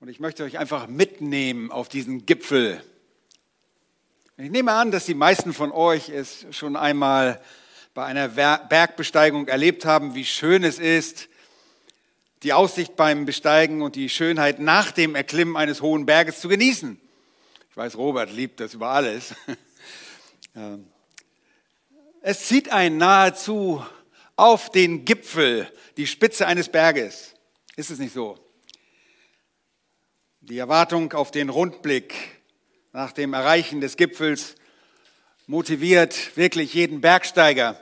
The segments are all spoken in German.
Und ich möchte euch einfach mitnehmen auf diesen Gipfel. Ich nehme an, dass die meisten von euch es schon einmal bei einer Bergbesteigung erlebt haben, wie schön es ist, die Aussicht beim Besteigen und die Schönheit nach dem Erklimmen eines hohen Berges zu genießen. Ich weiß, Robert liebt das über alles. Ähm, es zieht einen nahezu auf den Gipfel, die Spitze eines Berges. Ist es nicht so? Die Erwartung auf den Rundblick nach dem Erreichen des Gipfels motiviert wirklich jeden Bergsteiger.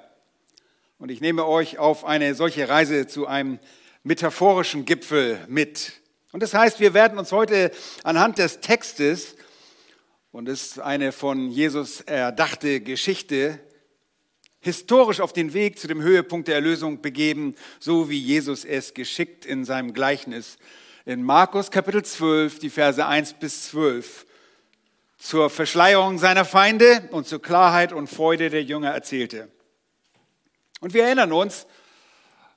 Und ich nehme euch auf eine solche Reise zu einem metaphorischen Gipfel mit. Und das heißt, wir werden uns heute anhand des Textes, und es ist eine von Jesus erdachte Geschichte, historisch auf den Weg zu dem Höhepunkt der Erlösung begeben, so wie Jesus es geschickt in seinem Gleichnis in Markus Kapitel 12, die Verse 1 bis 12, zur Verschleierung seiner Feinde und zur Klarheit und Freude der Jünger erzählte. Und wir erinnern uns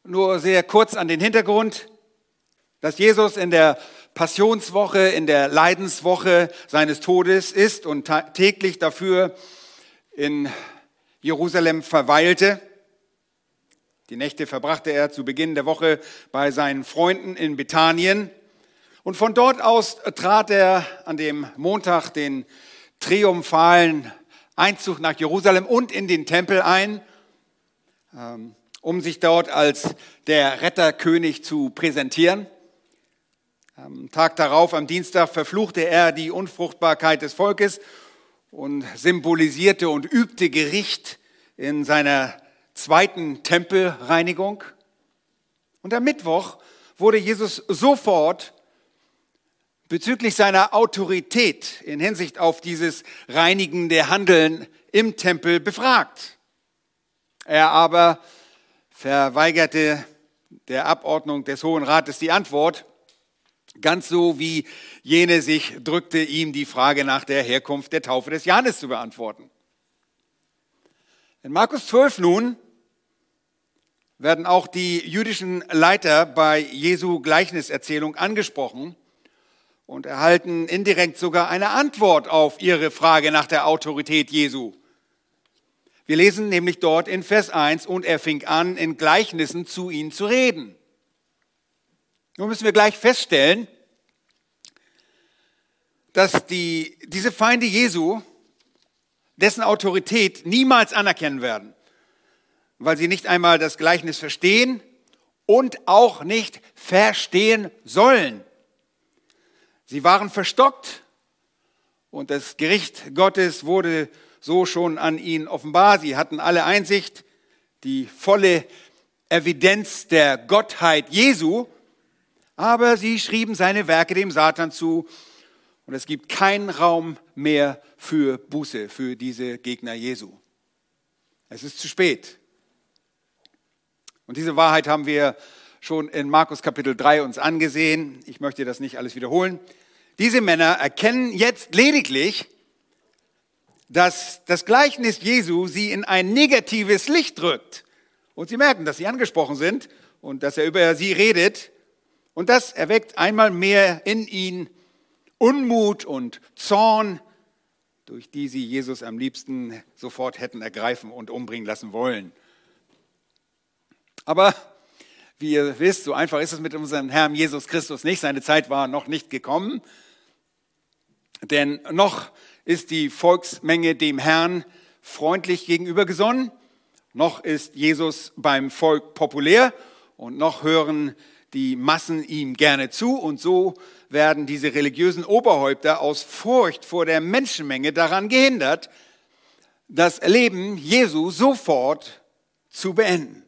nur sehr kurz an den Hintergrund, dass Jesus in der Passionswoche, in der Leidenswoche seines Todes ist und täglich dafür in Jerusalem verweilte. Die Nächte verbrachte er zu Beginn der Woche bei seinen Freunden in Bethanien. Und von dort aus trat er an dem Montag den triumphalen Einzug nach Jerusalem und in den Tempel ein, ähm, um sich dort als der Retterkönig zu präsentieren. Am Tag darauf, am Dienstag, verfluchte er die Unfruchtbarkeit des Volkes und symbolisierte und übte Gericht in seiner zweiten Tempelreinigung. Und am Mittwoch wurde Jesus sofort bezüglich seiner Autorität in Hinsicht auf dieses reinigende Handeln im Tempel befragt. Er aber verweigerte der Abordnung des Hohen Rates die Antwort, ganz so wie jene sich drückte, ihm die Frage nach der Herkunft der Taufe des Johannes zu beantworten. In Markus 12 nun werden auch die jüdischen Leiter bei Jesu Gleichniserzählung angesprochen und erhalten indirekt sogar eine Antwort auf ihre Frage nach der Autorität Jesu. Wir lesen nämlich dort in Vers 1, und er fing an, in Gleichnissen zu ihnen zu reden. Nun müssen wir gleich feststellen, dass die, diese Feinde Jesu dessen Autorität niemals anerkennen werden, weil sie nicht einmal das Gleichnis verstehen und auch nicht verstehen sollen. Sie waren verstockt und das Gericht Gottes wurde so schon an ihnen offenbar. Sie hatten alle Einsicht, die volle Evidenz der Gottheit Jesu, aber sie schrieben seine Werke dem Satan zu und es gibt keinen Raum mehr für Buße für diese Gegner Jesu. Es ist zu spät. Und diese Wahrheit haben wir schon in Markus Kapitel 3 uns angesehen. Ich möchte das nicht alles wiederholen. Diese Männer erkennen jetzt lediglich, dass das Gleichnis Jesu sie in ein negatives Licht drückt. Und sie merken, dass sie angesprochen sind und dass er über sie redet. Und das erweckt einmal mehr in ihnen Unmut und Zorn, durch die sie Jesus am liebsten sofort hätten ergreifen und umbringen lassen wollen. Aber wie ihr wisst, so einfach ist es mit unserem Herrn Jesus Christus nicht. Seine Zeit war noch nicht gekommen. Denn noch ist die Volksmenge dem Herrn freundlich gegenüber gesonnen, noch ist Jesus beim Volk populär. Und noch hören die Massen ihm gerne zu. Und so werden diese religiösen Oberhäupter aus Furcht vor der Menschenmenge daran gehindert, das Leben Jesu sofort zu beenden.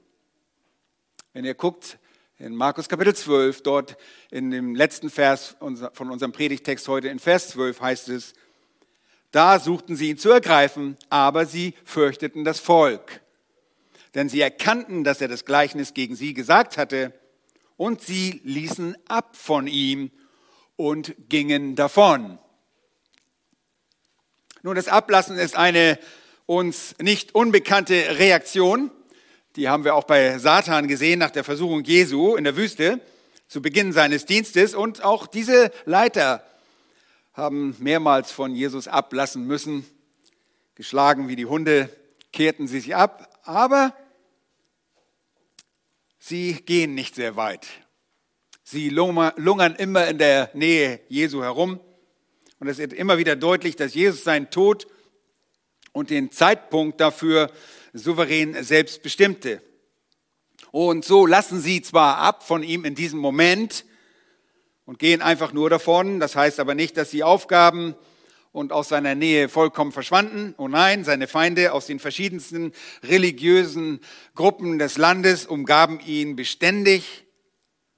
Wenn ihr guckt, in Markus Kapitel 12, dort in dem letzten Vers von unserem Predigtext heute in Vers 12 heißt es, da suchten sie ihn zu ergreifen, aber sie fürchteten das Volk. Denn sie erkannten, dass er das Gleichnis gegen sie gesagt hatte, und sie ließen ab von ihm und gingen davon. Nun, das Ablassen ist eine uns nicht unbekannte Reaktion die haben wir auch bei Satan gesehen nach der Versuchung Jesu in der Wüste. zu Beginn seines Dienstes. Und auch diese Leiter haben mehrmals von Jesus ablassen müssen. Geschlagen wie die Hunde kehrten sie sich ab. Aber sie gehen nicht sehr weit. Sie lungern immer in der Nähe Jesu herum. Und es wird immer wieder deutlich, dass Jesus seinen Tod und den Zeitpunkt dafür souverän selbst bestimmte. Und so lassen sie zwar ab von ihm in diesem Moment und gehen einfach nur davon. Das heißt aber nicht, dass sie aufgaben und aus seiner Nähe vollkommen verschwanden. Oh nein, seine Feinde aus den verschiedensten religiösen Gruppen des Landes umgaben ihn beständig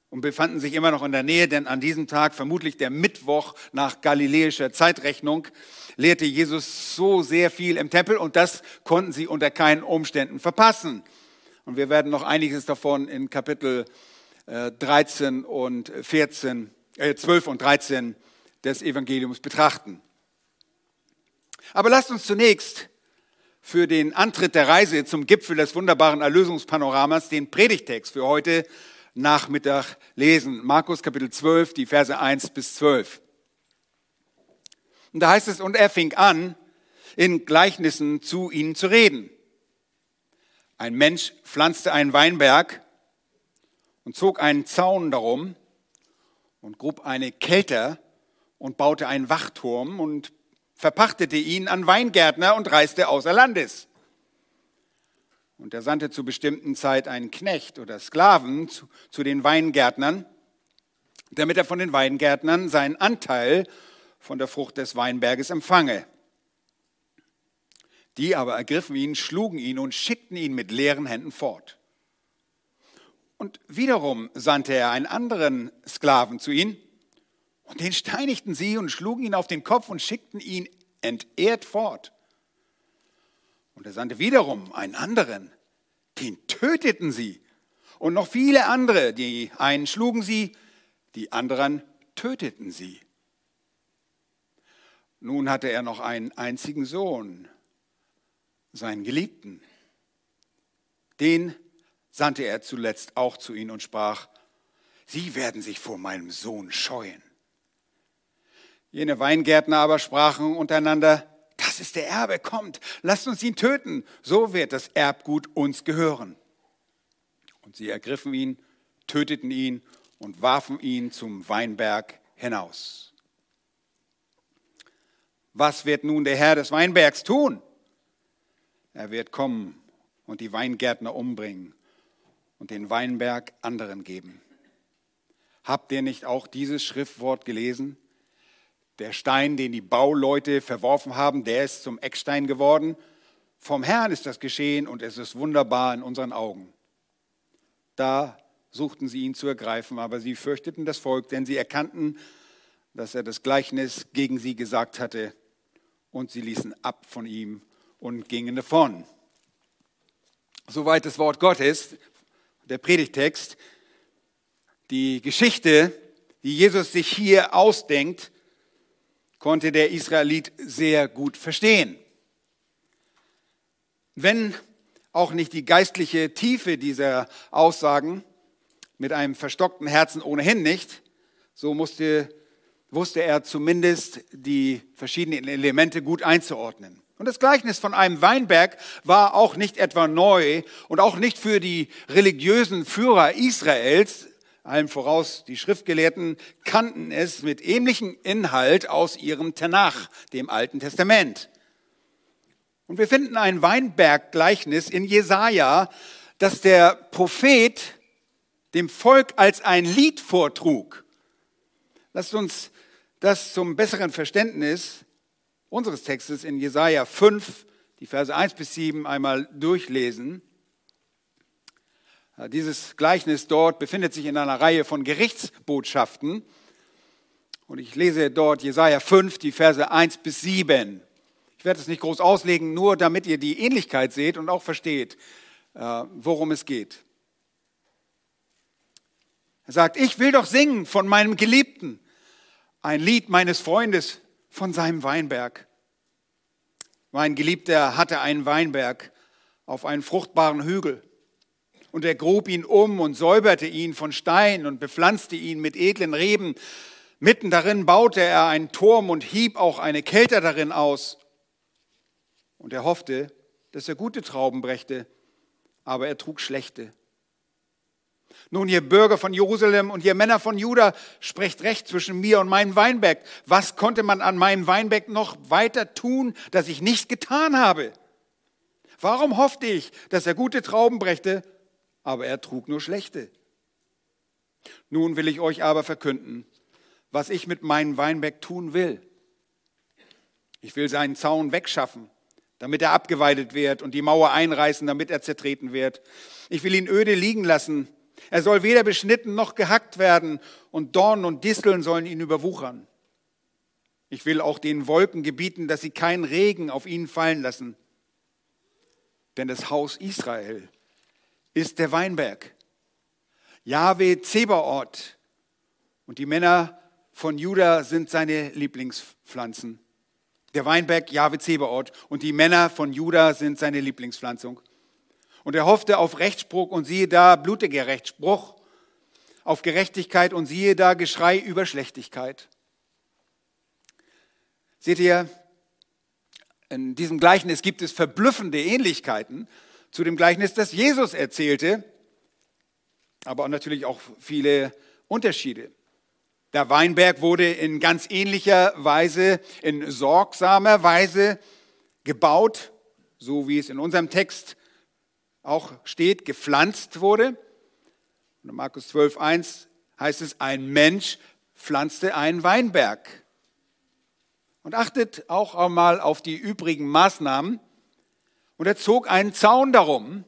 und befanden sich immer noch in der Nähe, denn an diesem Tag, vermutlich der Mittwoch nach galiläischer Zeitrechnung, lehrte Jesus so sehr viel im Tempel und das konnten sie unter keinen Umständen verpassen. Und wir werden noch einiges davon in Kapitel 13 äh, und 14, äh 12 und 13 des Evangeliums betrachten. Aber lasst uns zunächst für den Antritt der Reise zum Gipfel des wunderbaren Erlösungspanoramas den Predigtext für heute Nachmittag lesen. Markus Kapitel 12, die Verse 1 bis 12. Und da heißt es, und er fing an, in Gleichnissen zu ihnen zu reden. Ein Mensch pflanzte einen Weinberg und zog einen Zaun darum und grub eine Kelter und baute einen Wachturm und verpachtete ihn an Weingärtner und reiste außer Landes. Und er sandte zu bestimmten Zeit einen Knecht oder Sklaven zu, zu den Weingärtnern, damit er von den Weingärtnern seinen Anteil von der Frucht des Weinberges empfange. Die aber ergriffen ihn, schlugen ihn und schickten ihn mit leeren Händen fort. Und wiederum sandte er einen anderen Sklaven zu ihnen, und den steinigten sie und schlugen ihn auf den Kopf und schickten ihn entehrt fort. Und er sandte wiederum einen anderen, den töteten sie. Und noch viele andere, die einen schlugen sie, die anderen töteten sie. Nun hatte er noch einen einzigen Sohn, seinen Geliebten. Den sandte er zuletzt auch zu ihnen und sprach, Sie werden sich vor meinem Sohn scheuen. Jene Weingärtner aber sprachen untereinander, das ist der Erbe, kommt, lasst uns ihn töten, so wird das Erbgut uns gehören. Und sie ergriffen ihn, töteten ihn und warfen ihn zum Weinberg hinaus. Was wird nun der Herr des Weinbergs tun? Er wird kommen und die Weingärtner umbringen und den Weinberg anderen geben. Habt ihr nicht auch dieses Schriftwort gelesen? Der Stein, den die Bauleute verworfen haben, der ist zum Eckstein geworden. Vom Herrn ist das geschehen und es ist wunderbar in unseren Augen. Da suchten sie ihn zu ergreifen, aber sie fürchteten das Volk, denn sie erkannten, dass er das Gleichnis gegen sie gesagt hatte und sie ließen ab von ihm und gingen davon. Soweit das Wort Gottes, der Predigtext. Die Geschichte, die Jesus sich hier ausdenkt, konnte der Israelit sehr gut verstehen. Wenn auch nicht die geistliche Tiefe dieser Aussagen mit einem verstockten Herzen ohnehin nicht, so musste wusste er zumindest die verschiedenen Elemente gut einzuordnen. Und das Gleichnis von einem Weinberg war auch nicht etwa neu und auch nicht für die religiösen Führer Israels, allen voraus die Schriftgelehrten, kannten es mit ähnlichem Inhalt aus ihrem Tenach, dem Alten Testament. Und wir finden ein Weinberggleichnis in Jesaja, das der Prophet dem Volk als ein Lied vortrug. Lasst uns das zum besseren Verständnis unseres Textes in Jesaja 5, die Verse 1 bis 7 einmal durchlesen. Dieses Gleichnis dort befindet sich in einer Reihe von Gerichtsbotschaften. Und ich lese dort Jesaja 5, die Verse 1 bis 7. Ich werde es nicht groß auslegen, nur damit ihr die Ähnlichkeit seht und auch versteht, äh, worum es geht. Er sagt, ich will doch singen von meinem Geliebten ein Lied meines Freundes von seinem Weinberg. Mein Geliebter hatte einen Weinberg auf einem fruchtbaren Hügel. Und er grub ihn um und säuberte ihn von Stein und bepflanzte ihn mit edlen Reben. Mitten darin baute er einen Turm und hieb auch eine Kelter darin aus. Und er hoffte, dass er gute Trauben brächte, aber er trug schlechte. Nun, ihr Bürger von Jerusalem und ihr Männer von Juda, sprecht recht zwischen mir und meinem Weinberg. Was konnte man an meinem Weinberg noch weiter tun, das ich nicht getan habe? Warum hoffte ich, dass er gute Trauben brächte, aber er trug nur schlechte. Nun will ich euch aber verkünden, was ich mit meinem Weinberg tun will. Ich will seinen Zaun wegschaffen, damit er abgeweidet wird und die Mauer einreißen, damit er zertreten wird. Ich will ihn öde liegen lassen. Er soll weder beschnitten noch gehackt werden und Dornen und Disteln sollen ihn überwuchern. Ich will auch den Wolken gebieten, dass sie keinen Regen auf ihn fallen lassen. Denn das Haus Israel ist der Weinberg. Jahwe Zebaoth und die Männer von Juda sind seine Lieblingspflanzen. Der Weinberg Jahwe Zebaoth und die Männer von Juda sind seine Lieblingspflanzung. Und er hoffte auf Rechtsspruch und siehe da blutiger Rechtsspruch, auf Gerechtigkeit und siehe da Geschrei über Schlechtigkeit. Seht ihr, in diesem Gleichnis gibt es verblüffende Ähnlichkeiten zu dem Gleichnis, das Jesus erzählte, aber natürlich auch viele Unterschiede. Der Weinberg wurde in ganz ähnlicher Weise, in sorgsamer Weise gebaut, so wie es in unserem Text auch steht, gepflanzt wurde. in Markus 12, 1 heißt es, ein Mensch pflanzte einen Weinberg. Und achtet auch einmal auf die übrigen Maßnahmen. Und er zog einen Zaun darum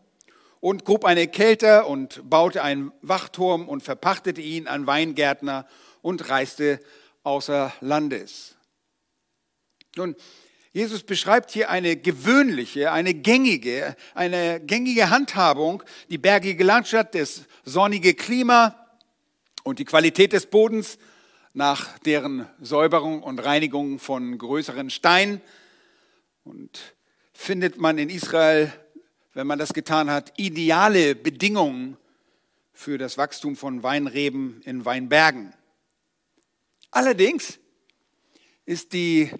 und grub eine Kälte und baute einen Wachturm und verpachtete ihn an Weingärtner und reiste außer Landes. Nun, Jesus beschreibt hier eine gewöhnliche, eine gängige, eine gängige Handhabung, die bergige Landschaft, das sonnige Klima und die Qualität des Bodens nach deren Säuberung und Reinigung von größeren Steinen. Und findet man in Israel, wenn man das getan hat, ideale Bedingungen für das Wachstum von Weinreben in Weinbergen. Allerdings ist die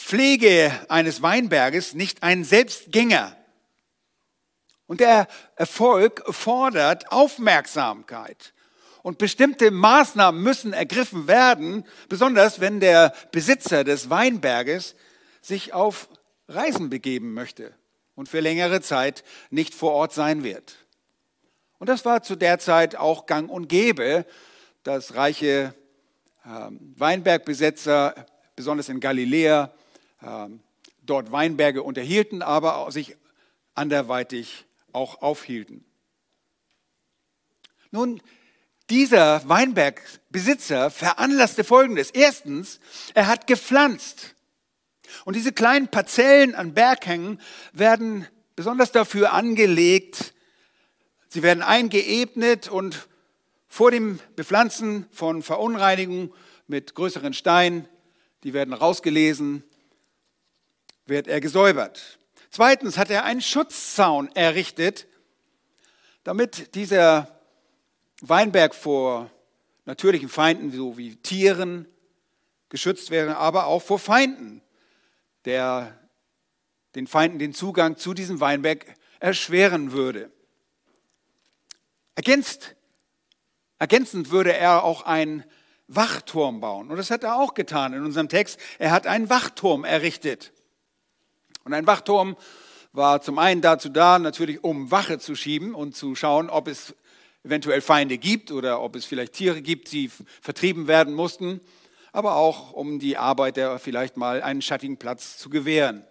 Pflege eines Weinberges nicht ein Selbstgänger. Und der Erfolg fordert Aufmerksamkeit. Und bestimmte Maßnahmen müssen ergriffen werden, besonders wenn der Besitzer des Weinberges sich auf Reisen begeben möchte und für längere Zeit nicht vor Ort sein wird. Und das war zu der Zeit auch gang und gäbe, dass reiche äh, Weinbergbesitzer, besonders in Galiläa, dort Weinberge unterhielten, aber sich anderweitig auch aufhielten. Nun, dieser Weinbergbesitzer veranlasste Folgendes. Erstens, er hat gepflanzt. Und diese kleinen Parzellen an Berghängen werden besonders dafür angelegt, sie werden eingeebnet und vor dem Bepflanzen von Verunreinigungen mit größeren Steinen, die werden rausgelesen, wird er gesäubert. Zweitens hat er einen Schutzzaun errichtet, damit dieser Weinberg vor natürlichen Feinden, so wie Tieren, geschützt wäre, aber auch vor Feinden, der den Feinden den Zugang zu diesem Weinberg erschweren würde. Ergänzt, ergänzend würde er auch einen Wachturm bauen. Und das hat er auch getan in unserem Text. Er hat einen Wachturm errichtet. Und ein Wachturm war zum einen dazu da, natürlich um Wache zu schieben und zu schauen, ob es eventuell Feinde gibt oder ob es vielleicht Tiere gibt, die vertrieben werden mussten, aber auch um die Arbeiter vielleicht mal einen schattigen Platz zu gewähren.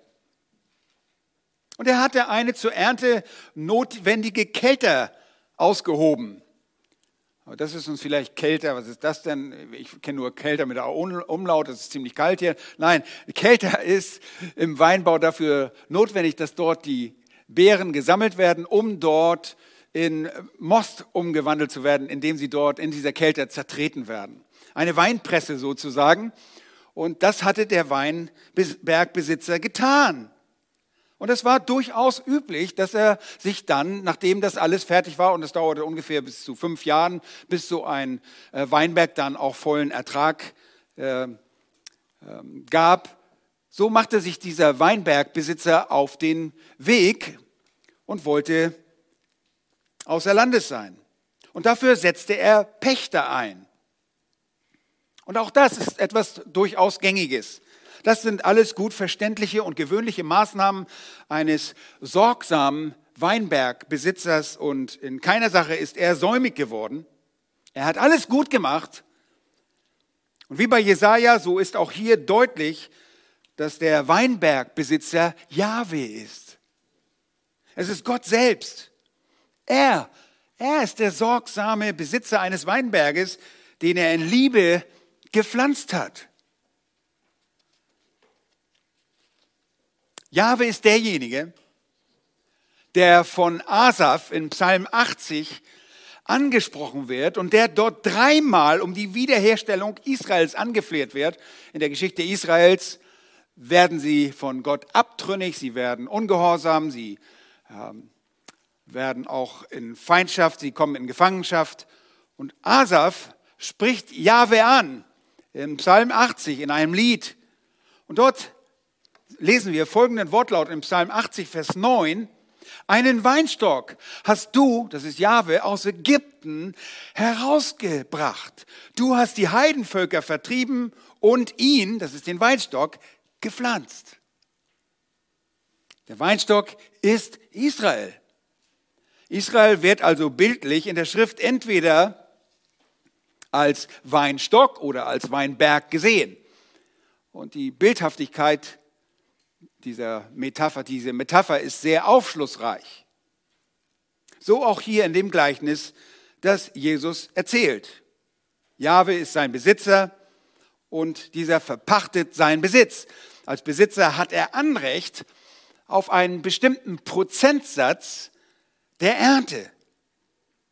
Und er hatte eine zur Ernte notwendige Kälte ausgehoben. Das ist uns vielleicht kälter. Was ist das denn? Ich kenne nur kälter mit der Umlaut. Das ist ziemlich kalt hier. Nein, kälter ist im Weinbau dafür notwendig, dass dort die Beeren gesammelt werden, um dort in Most umgewandelt zu werden, indem sie dort in dieser Kälte zertreten werden. Eine Weinpresse sozusagen. Und das hatte der Weinbergbesitzer getan. Und es war durchaus üblich, dass er sich dann, nachdem das alles fertig war, und es dauerte ungefähr bis zu fünf Jahren, bis so ein äh, Weinberg dann auch vollen Ertrag äh, äh, gab, so machte sich dieser Weinbergbesitzer auf den Weg und wollte außer Landes sein. Und dafür setzte er Pächter ein. Und auch das ist etwas durchaus Gängiges. Das sind alles gut verständliche und gewöhnliche Maßnahmen eines sorgsamen Weinbergbesitzers und in keiner Sache ist er säumig geworden. Er hat alles gut gemacht. Und wie bei Jesaja, so ist auch hier deutlich, dass der Weinbergbesitzer Jahwe ist. Es ist Gott selbst. Er, er ist der sorgsame Besitzer eines Weinberges, den er in Liebe gepflanzt hat. Jahwe ist derjenige, der von Asaf in Psalm 80 angesprochen wird und der dort dreimal um die Wiederherstellung Israels angefleht wird. In der Geschichte Israels werden sie von Gott abtrünnig, sie werden ungehorsam, sie ähm, werden auch in Feindschaft, sie kommen in Gefangenschaft. Und Asaf spricht Jahwe an im Psalm 80 in einem Lied. Und dort lesen wir folgenden Wortlaut im Psalm 80, Vers 9. Einen Weinstock hast du, das ist Jahwe, aus Ägypten herausgebracht. Du hast die Heidenvölker vertrieben und ihn, das ist den Weinstock, gepflanzt. Der Weinstock ist Israel. Israel wird also bildlich in der Schrift entweder als Weinstock oder als Weinberg gesehen. Und die Bildhaftigkeit dieser Metapher, diese Metapher ist sehr aufschlussreich. So auch hier in dem Gleichnis, das Jesus erzählt. Jahwe ist sein Besitzer und dieser verpachtet seinen Besitz. Als Besitzer hat er Anrecht auf einen bestimmten Prozentsatz der Ernte,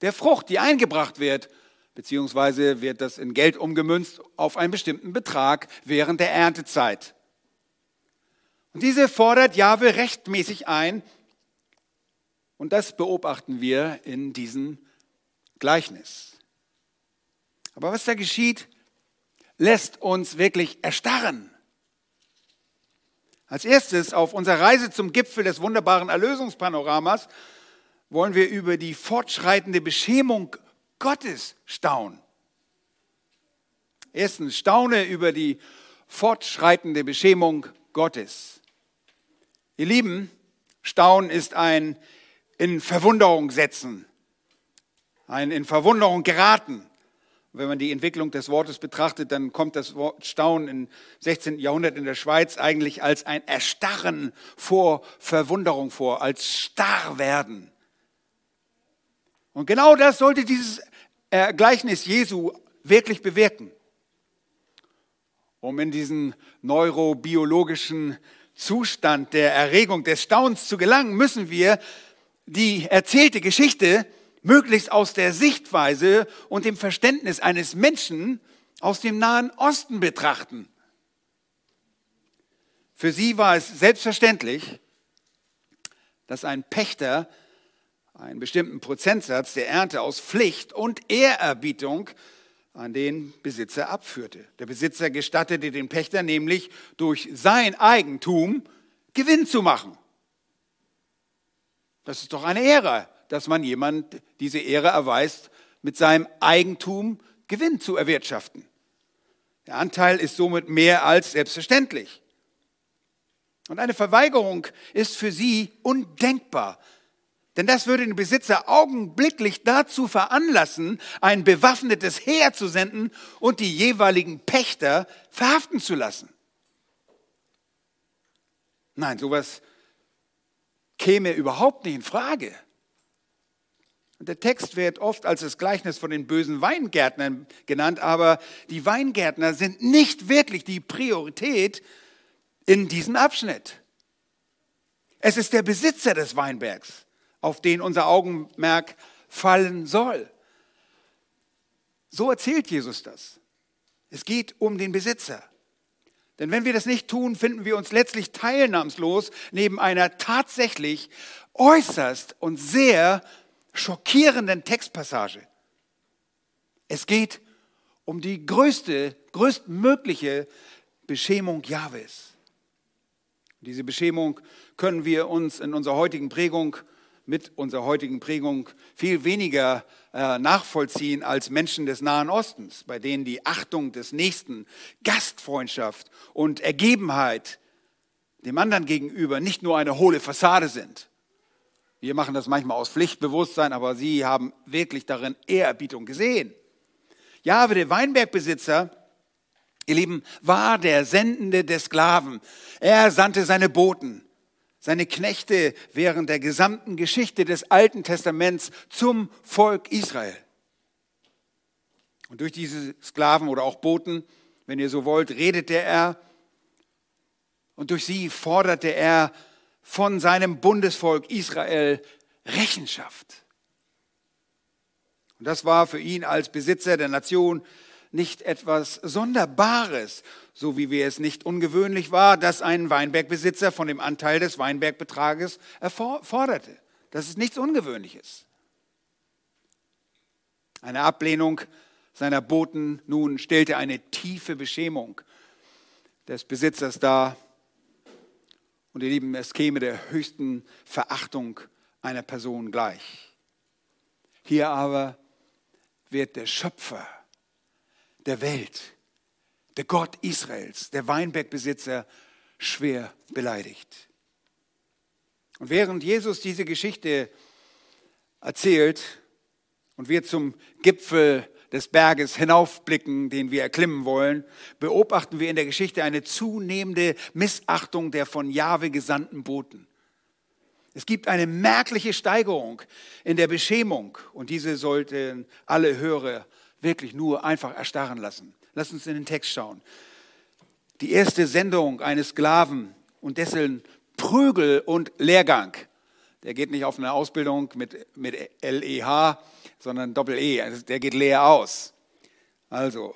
der Frucht, die eingebracht wird, beziehungsweise wird das in Geld umgemünzt auf einen bestimmten Betrag während der Erntezeit. Und diese fordert Jahwe rechtmäßig ein. Und das beobachten wir in diesem Gleichnis. Aber was da geschieht, lässt uns wirklich erstarren. Als erstes auf unserer Reise zum Gipfel des wunderbaren Erlösungspanoramas wollen wir über die fortschreitende Beschämung Gottes staunen. Erstens, staune über die fortschreitende Beschämung Gottes. Ihr Lieben, Staunen ist ein in Verwunderung setzen, ein in Verwunderung geraten. wenn man die Entwicklung des Wortes betrachtet, dann kommt das Wort Staunen im 16. Jahrhundert in der Schweiz eigentlich als ein Erstarren vor Verwunderung vor, als starr werden. Und genau das sollte dieses Gleichnis Jesu wirklich bewirken. Um in diesen neurobiologischen Zustand der Erregung, des Staunens zu gelangen, müssen wir die erzählte Geschichte möglichst aus der Sichtweise und dem Verständnis eines Menschen aus dem Nahen Osten betrachten. Für sie war es selbstverständlich, dass ein Pächter einen bestimmten Prozentsatz der Ernte aus Pflicht und Ehrerbietung an den Besitzer abführte. Der Besitzer gestattete den Pächter nämlich durch sein Eigentum Gewinn zu machen. Das ist doch eine Ehre, dass man jemand diese Ehre erweist, mit seinem Eigentum Gewinn zu erwirtschaften. Der Anteil ist somit mehr als selbstverständlich. Und eine Verweigerung ist für sie undenkbar. Denn das würde den Besitzer augenblicklich dazu veranlassen, ein bewaffnetes Heer zu senden und die jeweiligen Pächter verhaften zu lassen. Nein, sowas käme überhaupt nicht in Frage. Und der Text wird oft als das Gleichnis von den bösen Weingärtnern genannt, aber die Weingärtner sind nicht wirklich die Priorität in diesem Abschnitt. Es ist der Besitzer des Weinbergs auf den unser Augenmerk fallen soll. So erzählt Jesus das. Es geht um den Besitzer. Denn wenn wir das nicht tun, finden wir uns letztlich teilnahmslos neben einer tatsächlich äußerst und sehr schockierenden Textpassage. Es geht um die größte, größtmögliche Beschämung Jahwes. Diese Beschämung können wir uns in unserer heutigen Prägung, mit unserer heutigen Prägung viel weniger äh, nachvollziehen als Menschen des Nahen Ostens, bei denen die Achtung des Nächsten, Gastfreundschaft und Ergebenheit dem anderen gegenüber nicht nur eine hohle Fassade sind. Wir machen das manchmal aus Pflichtbewusstsein, aber sie haben wirklich darin Ehrerbietung gesehen. Jahwe, der Weinbergbesitzer, ihr Lieben, war der Sendende der Sklaven. Er sandte seine Boten, seine Knechte während der gesamten Geschichte des Alten Testaments zum Volk Israel. Und durch diese Sklaven oder auch Boten, wenn ihr so wollt, redete er und durch sie forderte er von seinem Bundesvolk Israel Rechenschaft. Und das war für ihn als Besitzer der Nation nicht etwas Sonderbares, so wie wir es nicht ungewöhnlich war, dass ein Weinbergbesitzer von dem Anteil des Weinbergbetrages forderte. Das ist nichts Ungewöhnliches. Eine Ablehnung seiner Boten nun stellte eine tiefe Beschämung des Besitzers dar. Und ihr Lieben, es käme der höchsten Verachtung einer Person gleich. Hier aber wird der Schöpfer der Welt, der Gott Israels, der Weinbergbesitzer, schwer beleidigt. Und während Jesus diese Geschichte erzählt und wir zum Gipfel des Berges hinaufblicken, den wir erklimmen wollen, beobachten wir in der Geschichte eine zunehmende Missachtung der von Jahwe gesandten Boten. Es gibt eine merkliche Steigerung in der Beschämung und diese sollten alle Hörer wirklich nur einfach erstarren lassen. Lass uns in den Text schauen. Die erste Sendung eines Sklaven und dessen Prügel und Lehrgang. Der geht nicht auf eine Ausbildung mit, mit L-E-H, sondern Doppel-E. Also der geht leer aus. Also,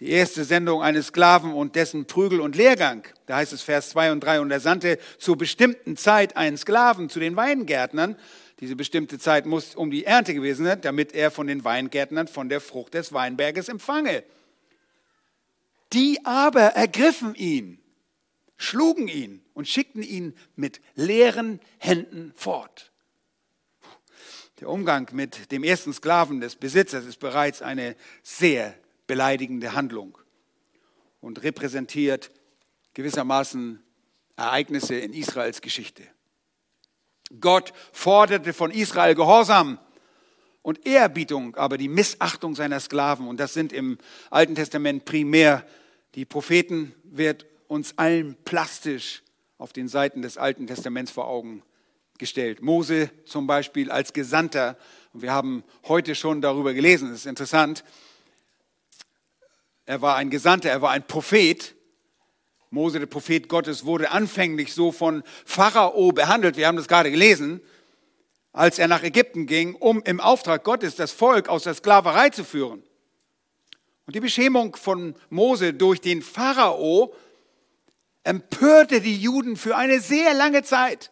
die erste Sendung eines Sklaven und dessen Prügel und Lehrgang. Da heißt es Vers 2 und 3, und er sandte zur bestimmten Zeit einen Sklaven zu den Weingärtnern. Diese bestimmte Zeit muss um die Ernte gewesen sein, damit er von den Weingärtnern von der Frucht des Weinberges empfange. Die aber ergriffen ihn, schlugen ihn und schickten ihn mit leeren Händen fort. Der Umgang mit dem ersten Sklaven des Besitzers ist bereits eine sehr beleidigende Handlung und repräsentiert gewissermaßen Ereignisse in Israels Geschichte. Gott forderte von Israel Gehorsam und Ehrerbietung, aber die Missachtung seiner Sklaven. Und das sind im Alten Testament primär die Propheten, wird uns allen plastisch auf den Seiten des Alten Testaments vor Augen gestellt. Mose zum Beispiel als Gesandter. Und wir haben heute schon darüber gelesen. Das ist interessant. Er war ein Gesandter, er war ein Prophet. Mose, der Prophet Gottes, wurde anfänglich so von Pharao behandelt. Wir haben das gerade gelesen, als er nach Ägypten ging, um im Auftrag Gottes das Volk aus der Sklaverei zu führen. Und die Beschämung von Mose durch den Pharao empörte die Juden für eine sehr lange Zeit.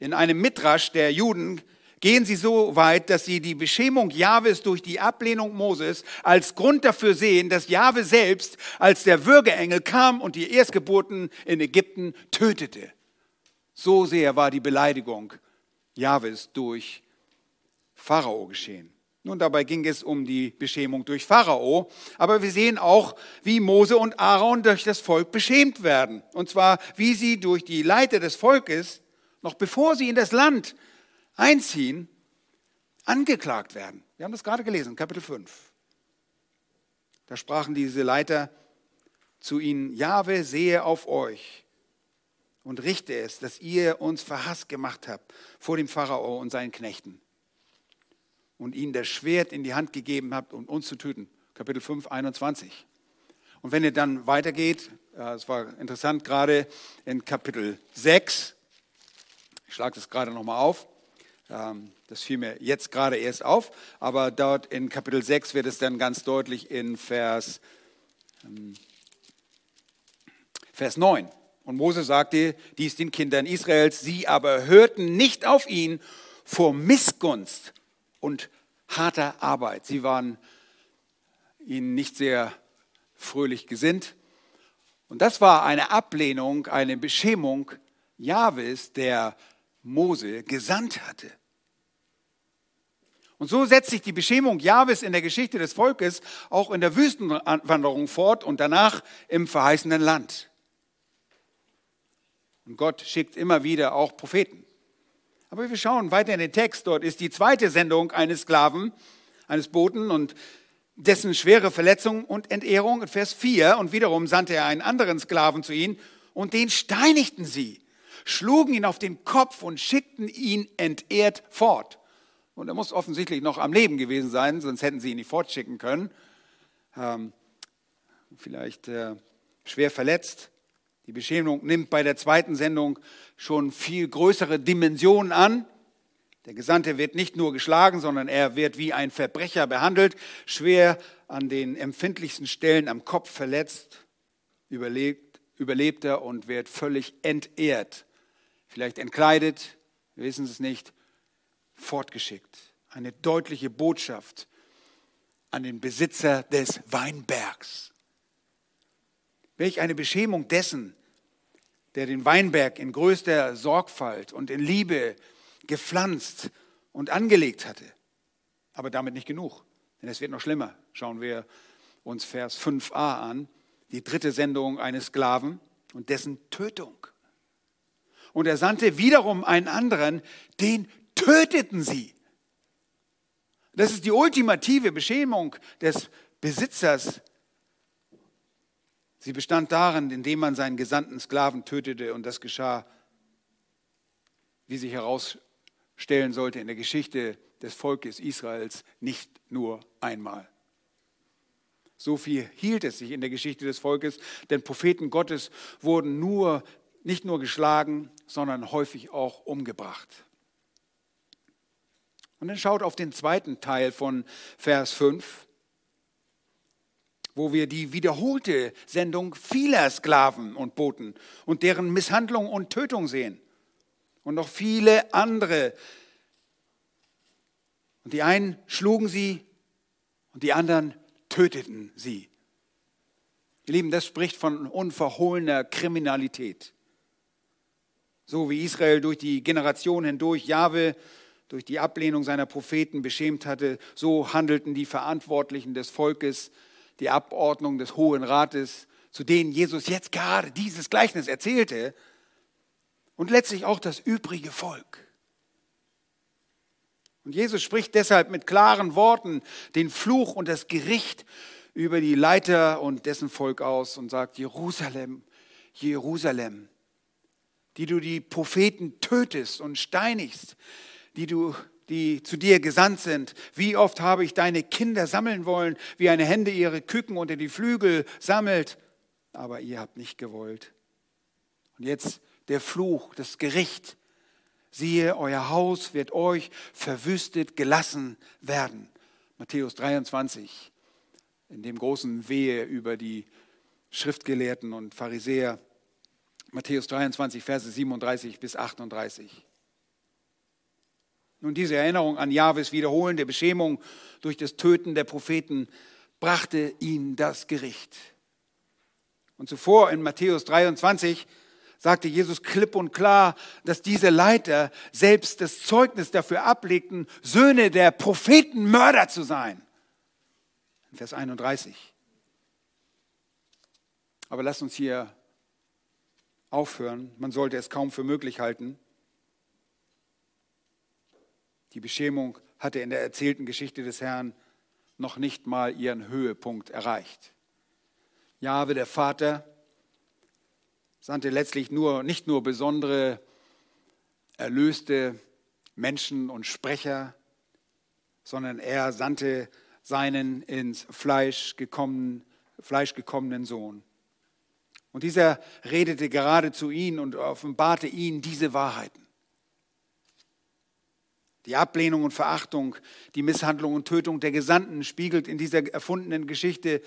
In einem Midrasch der Juden gehen sie so weit, dass sie die Beschämung Jahwes durch die Ablehnung Moses als Grund dafür sehen, dass Jahwe selbst als der Würgeengel kam und die Erstgeburten in Ägypten tötete. So sehr war die Beleidigung Jahwes durch Pharao geschehen. Nun, dabei ging es um die Beschämung durch Pharao, aber wir sehen auch, wie Mose und Aaron durch das Volk beschämt werden. Und zwar, wie sie durch die Leiter des Volkes, noch bevor sie in das Land einziehen, angeklagt werden. Wir haben das gerade gelesen, Kapitel 5. Da sprachen diese Leiter zu ihnen, Jahwe sehe auf euch und richte es, dass ihr uns verhasst gemacht habt vor dem Pharao und seinen Knechten und ihnen das Schwert in die Hand gegeben habt, um uns zu töten. Kapitel 5, 21. Und wenn ihr dann weitergeht, es war interessant, gerade in Kapitel 6, ich schlage das gerade nochmal auf, das fiel mir jetzt gerade erst auf, aber dort in Kapitel 6 wird es dann ganz deutlich in Vers Vers 9. Und Mose sagte dies den Kindern Israels, sie aber hörten nicht auf ihn vor Missgunst und harter Arbeit. Sie waren ihnen nicht sehr fröhlich gesinnt. Und das war eine Ablehnung, eine Beschämung Jahwes, der Mose gesandt hatte. Und so setzt sich die Beschämung Jahwes in der Geschichte des Volkes auch in der Wüstenwanderung fort und danach im verheißenen Land. Und Gott schickt immer wieder auch Propheten. Aber wir schauen weiter in den Text. Dort ist die zweite Sendung eines Sklaven, eines Boten und dessen schwere Verletzung und Entehrung in Vers 4. Und wiederum sandte er einen anderen Sklaven zu ihnen und den steinigten sie, schlugen ihn auf den Kopf und schickten ihn entehrt fort. Und er muss offensichtlich noch am Leben gewesen sein, sonst hätten sie ihn nicht fortschicken können. Ähm, vielleicht äh, schwer verletzt. Die Beschämung nimmt bei der zweiten Sendung schon viel größere Dimensionen an. Der Gesandte wird nicht nur geschlagen, sondern er wird wie ein Verbrecher behandelt, schwer an den empfindlichsten Stellen am Kopf verletzt, überlebt, überlebt er und wird völlig entehrt. Vielleicht entkleidet, wir wissen es nicht, fortgeschickt. Eine deutliche Botschaft an den Besitzer des Weinbergs. Welch eine Beschämung dessen, der den Weinberg in größter Sorgfalt und in Liebe gepflanzt und angelegt hatte. Aber damit nicht genug, denn es wird noch schlimmer. Schauen wir uns Vers 5a an, die dritte Sendung eines Sklaven und dessen Tötung. Und er sandte wiederum einen anderen, den töteten sie. Das ist die ultimative Beschämung des Besitzers Sie bestand darin, indem man seinen gesandten Sklaven tötete und das geschah, wie sich herausstellen sollte in der Geschichte des Volkes Israels, nicht nur einmal. So viel hielt es sich in der Geschichte des Volkes, denn Propheten Gottes wurden nur, nicht nur geschlagen, sondern häufig auch umgebracht. Und dann schaut auf den zweiten Teil von Vers 5 wo wir die wiederholte Sendung vieler Sklaven und Boten und deren Misshandlung und Tötung sehen. Und noch viele andere. Und die einen schlugen sie und die anderen töteten sie. Ihr Lieben, das spricht von unverhohlener Kriminalität. So wie Israel durch die Generation hindurch Jahwe durch die Ablehnung seiner Propheten beschämt hatte, so handelten die Verantwortlichen des Volkes die Abordnung des Hohen Rates, zu denen Jesus jetzt gerade dieses Gleichnis erzählte, und letztlich auch das übrige Volk. Und Jesus spricht deshalb mit klaren Worten den Fluch und das Gericht über die Leiter und dessen Volk aus und sagt, Jerusalem, Jerusalem, die du die Propheten tötest und steinigst, die du die zu dir gesandt sind. Wie oft habe ich deine Kinder sammeln wollen, wie eine Hände ihre Küken unter die Flügel sammelt, aber ihr habt nicht gewollt. Und jetzt der Fluch, das Gericht. Siehe, euer Haus wird euch verwüstet gelassen werden. Matthäus 23, in dem großen Wehe über die Schriftgelehrten und Pharisäer. Matthäus 23, Verse 37 bis 38. Nun, diese Erinnerung an Jahwes wiederholende Beschämung durch das Töten der Propheten brachte ihn das Gericht. Und zuvor in Matthäus 23 sagte Jesus klipp und klar, dass diese Leiter selbst das Zeugnis dafür ablegten, Söhne der Propheten Mörder zu sein. In Vers 31. Aber lasst uns hier aufhören. Man sollte es kaum für möglich halten. Die Beschämung hatte in der erzählten Geschichte des Herrn noch nicht mal ihren Höhepunkt erreicht. Jahwe, der Vater, sandte letztlich nur, nicht nur besondere, erlöste Menschen und Sprecher, sondern er sandte seinen ins Fleisch gekommenen, Fleisch gekommenen Sohn. Und dieser redete gerade zu ihnen und offenbarte ihnen diese Wahrheiten. Die Ablehnung und Verachtung, die Misshandlung und Tötung der Gesandten spiegelt in dieser erfundenen Geschichte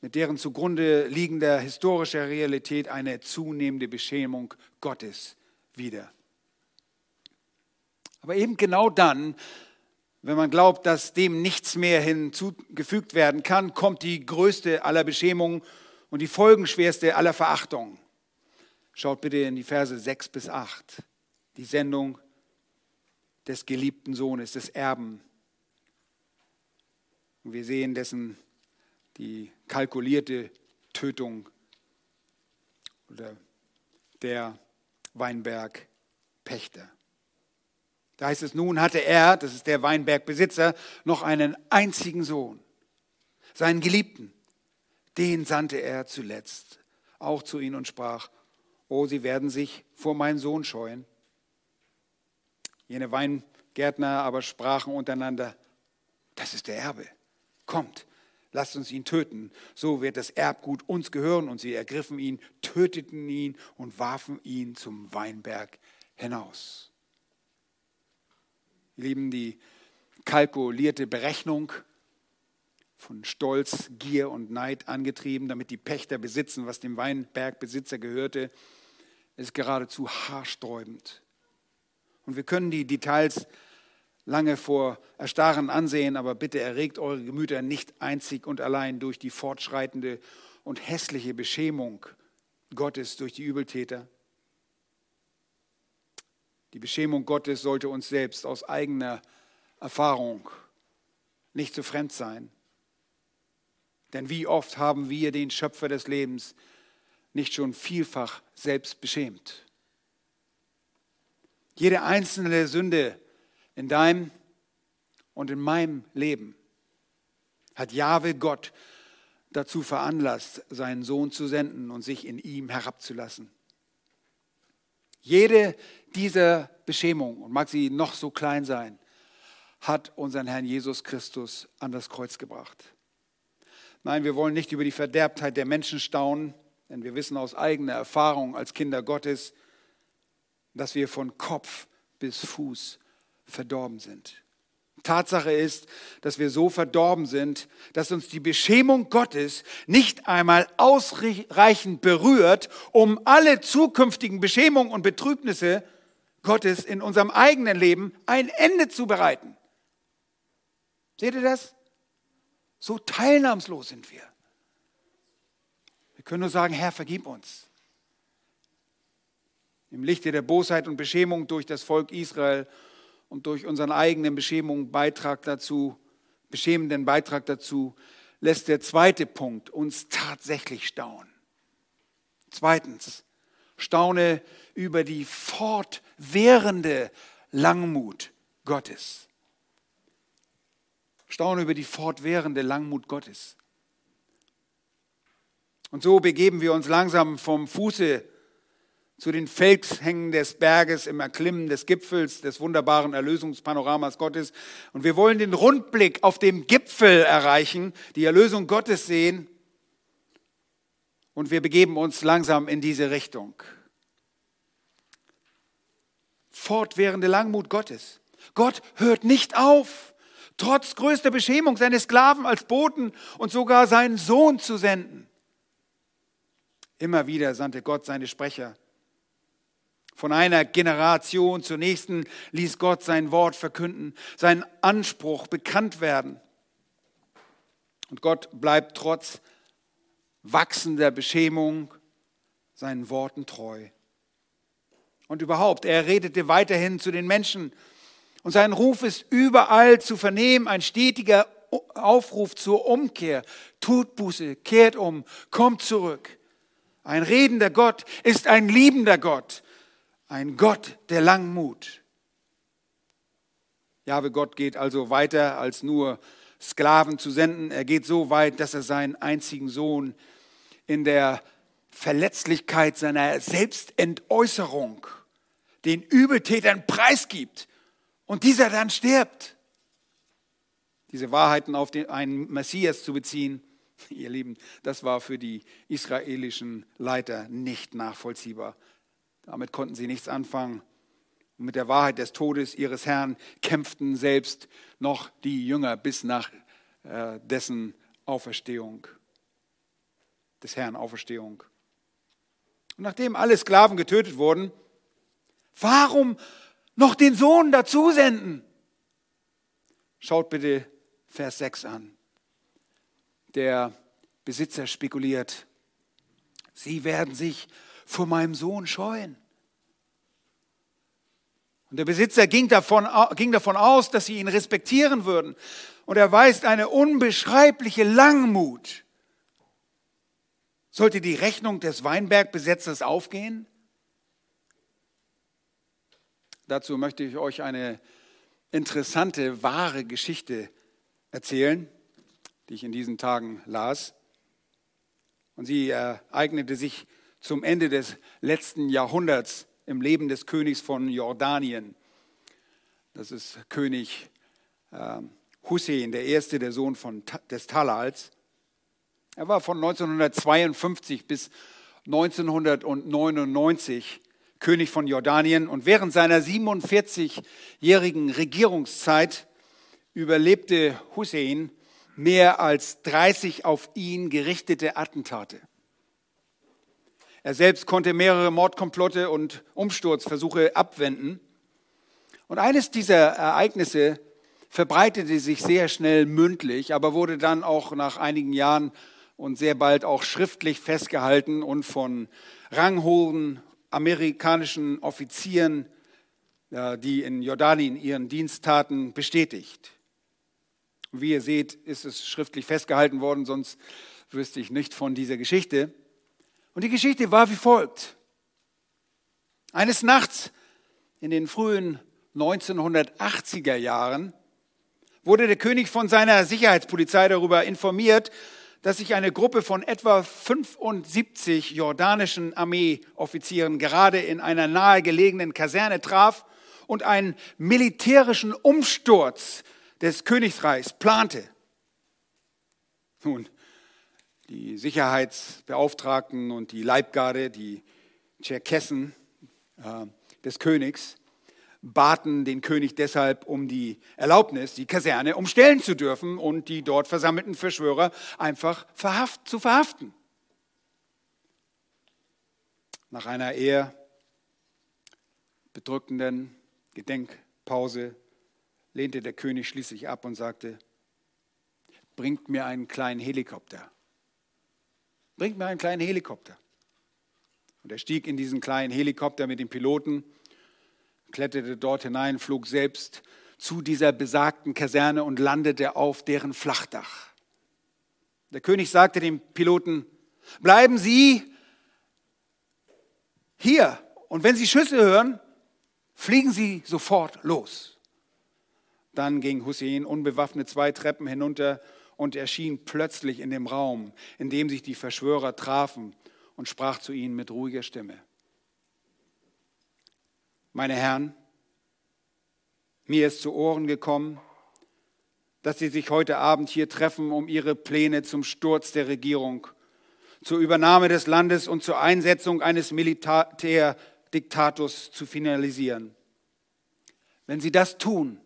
mit deren zugrunde liegender historischer Realität eine zunehmende Beschämung Gottes wieder. Aber eben genau dann, wenn man glaubt, dass dem nichts mehr hinzugefügt werden kann, kommt die größte aller Beschämungen und die folgenschwerste aller Verachtungen. Schaut bitte in die Verse 6 bis 8. Die Sendung des geliebten Sohnes, des Erben. Und wir sehen dessen die kalkulierte Tötung oder der Weinbergpächter. Da heißt es, nun hatte er, das ist der Weinbergbesitzer, noch einen einzigen Sohn, seinen Geliebten. Den sandte er zuletzt auch zu ihnen und sprach, oh, sie werden sich vor meinen Sohn scheuen. Jene Weingärtner aber sprachen untereinander, das ist der Erbe, kommt, lasst uns ihn töten, so wird das Erbgut uns gehören. Und sie ergriffen ihn, töteten ihn und warfen ihn zum Weinberg hinaus. Ihr Lieben, die kalkulierte Berechnung von Stolz, Gier und Neid angetrieben, damit die Pächter besitzen, was dem Weinbergbesitzer gehörte, ist geradezu haarsträubend. Und wir können die Details lange vor Erstarren ansehen, aber bitte erregt eure Gemüter nicht einzig und allein durch die fortschreitende und hässliche Beschämung Gottes durch die Übeltäter. Die Beschämung Gottes sollte uns selbst aus eigener Erfahrung nicht zu fremd sein. Denn wie oft haben wir den Schöpfer des Lebens nicht schon vielfach selbst beschämt? Jede einzelne Sünde in deinem und in meinem Leben hat Jahwe Gott dazu veranlasst, seinen Sohn zu senden und sich in ihm herabzulassen. Jede dieser Beschämungen, und mag sie noch so klein sein, hat unseren Herrn Jesus Christus an das Kreuz gebracht. Nein, wir wollen nicht über die Verderbtheit der Menschen staunen, denn wir wissen aus eigener Erfahrung als Kinder Gottes, dass wir von Kopf bis Fuß verdorben sind. Tatsache ist, dass wir so verdorben sind, dass uns die Beschämung Gottes nicht einmal ausreichend berührt, um alle zukünftigen Beschämungen und Betrübnisse Gottes in unserem eigenen Leben ein Ende zu bereiten. Seht ihr das? So teilnahmslos sind wir. Wir können nur sagen, Herr, vergib uns. Im Lichte der Bosheit und Beschämung durch das Volk Israel und durch unseren eigenen Beschämung Beitrag dazu, beschämenden Beitrag dazu, lässt der zweite Punkt uns tatsächlich staunen. Zweitens, staune über die fortwährende Langmut Gottes. Staune über die fortwährende Langmut Gottes. Und so begeben wir uns langsam vom Fuße zu den Felshängen des Berges im Erklimmen des Gipfels des wunderbaren Erlösungspanoramas Gottes. Und wir wollen den Rundblick auf dem Gipfel erreichen, die Erlösung Gottes sehen. Und wir begeben uns langsam in diese Richtung. Fortwährende Langmut Gottes. Gott hört nicht auf, trotz größter Beschämung seine Sklaven als Boten und sogar seinen Sohn zu senden. Immer wieder sandte Gott seine Sprecher von einer Generation zur nächsten ließ Gott sein Wort verkünden, seinen Anspruch bekannt werden. Und Gott bleibt trotz wachsender Beschämung seinen Worten treu. Und überhaupt, er redete weiterhin zu den Menschen. Und sein Ruf ist überall zu vernehmen, ein stetiger Aufruf zur Umkehr. Tut Buße, kehrt um, kommt zurück. Ein redender Gott ist ein liebender Gott. Ein Gott der Langmut. Jahwe Gott geht also weiter als nur Sklaven zu senden. Er geht so weit, dass er seinen einzigen Sohn in der Verletzlichkeit seiner Selbstentäußerung den Übeltätern preisgibt und dieser dann stirbt. Diese Wahrheiten auf den, einen Messias zu beziehen, ihr Lieben, das war für die israelischen Leiter nicht nachvollziehbar. Damit konnten sie nichts anfangen. Und mit der Wahrheit des Todes ihres Herrn kämpften selbst noch die Jünger bis nach äh, dessen Auferstehung. des Herrn Auferstehung. Und nachdem alle Sklaven getötet wurden, warum noch den Sohn dazu senden? Schaut bitte Vers 6 an. Der Besitzer spekuliert, sie werden sich vor meinem Sohn scheuen. Und der Besitzer ging davon, ging davon aus, dass sie ihn respektieren würden. Und er weist eine unbeschreibliche Langmut. Sollte die Rechnung des Weinbergbesitzers aufgehen? Dazu möchte ich euch eine interessante, wahre Geschichte erzählen, die ich in diesen Tagen las. Und sie ereignete sich zum Ende des letzten Jahrhunderts im Leben des Königs von Jordanien. Das ist König äh, Hussein, der erste, der Sohn von, des Talals. Er war von 1952 bis 1999 König von Jordanien und während seiner 47-jährigen Regierungszeit überlebte Hussein mehr als 30 auf ihn gerichtete Attentate. Er selbst konnte mehrere Mordkomplotte und Umsturzversuche abwenden. Und eines dieser Ereignisse verbreitete sich sehr schnell mündlich, aber wurde dann auch nach einigen Jahren und sehr bald auch schriftlich festgehalten und von ranghohen amerikanischen Offizieren, die in Jordanien ihren Dienst taten, bestätigt. Wie ihr seht, ist es schriftlich festgehalten worden, sonst wüsste ich nicht von dieser Geschichte. Und die Geschichte war wie folgt. Eines Nachts in den frühen 1980er Jahren wurde der König von seiner Sicherheitspolizei darüber informiert, dass sich eine Gruppe von etwa 75 jordanischen Armeeoffizieren gerade in einer nahegelegenen Kaserne traf und einen militärischen Umsturz des Königreichs plante. Nun, die Sicherheitsbeauftragten und die Leibgarde, die Tscherkessen äh, des Königs, baten den König deshalb um die Erlaubnis, die Kaserne umstellen zu dürfen und die dort versammelten Verschwörer einfach verhaft, zu verhaften. Nach einer eher bedrückenden Gedenkpause lehnte der König schließlich ab und sagte, bringt mir einen kleinen Helikopter. Bringt mir einen kleinen Helikopter. Und er stieg in diesen kleinen Helikopter mit dem Piloten, kletterte dort hinein, flog selbst zu dieser besagten Kaserne und landete auf deren Flachdach. Der König sagte dem Piloten, bleiben Sie hier und wenn Sie Schüsse hören, fliegen Sie sofort los. Dann ging Hussein unbewaffnet zwei Treppen hinunter und erschien plötzlich in dem Raum, in dem sich die Verschwörer trafen und sprach zu ihnen mit ruhiger Stimme. Meine Herren, mir ist zu Ohren gekommen, dass Sie sich heute Abend hier treffen, um Ihre Pläne zum Sturz der Regierung, zur Übernahme des Landes und zur Einsetzung eines Militärdiktators zu finalisieren. Wenn Sie das tun,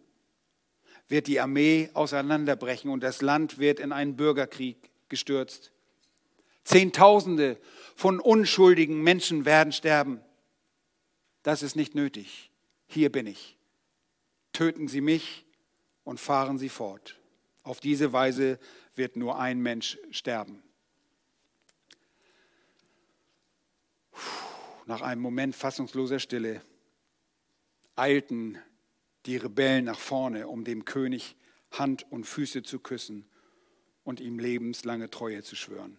wird die Armee auseinanderbrechen und das Land wird in einen Bürgerkrieg gestürzt. Zehntausende von unschuldigen Menschen werden sterben. Das ist nicht nötig. Hier bin ich. Töten Sie mich und fahren Sie fort. Auf diese Weise wird nur ein Mensch sterben. Nach einem Moment fassungsloser Stille eilten die Rebellen nach vorne, um dem König Hand und Füße zu küssen und ihm lebenslange Treue zu schwören.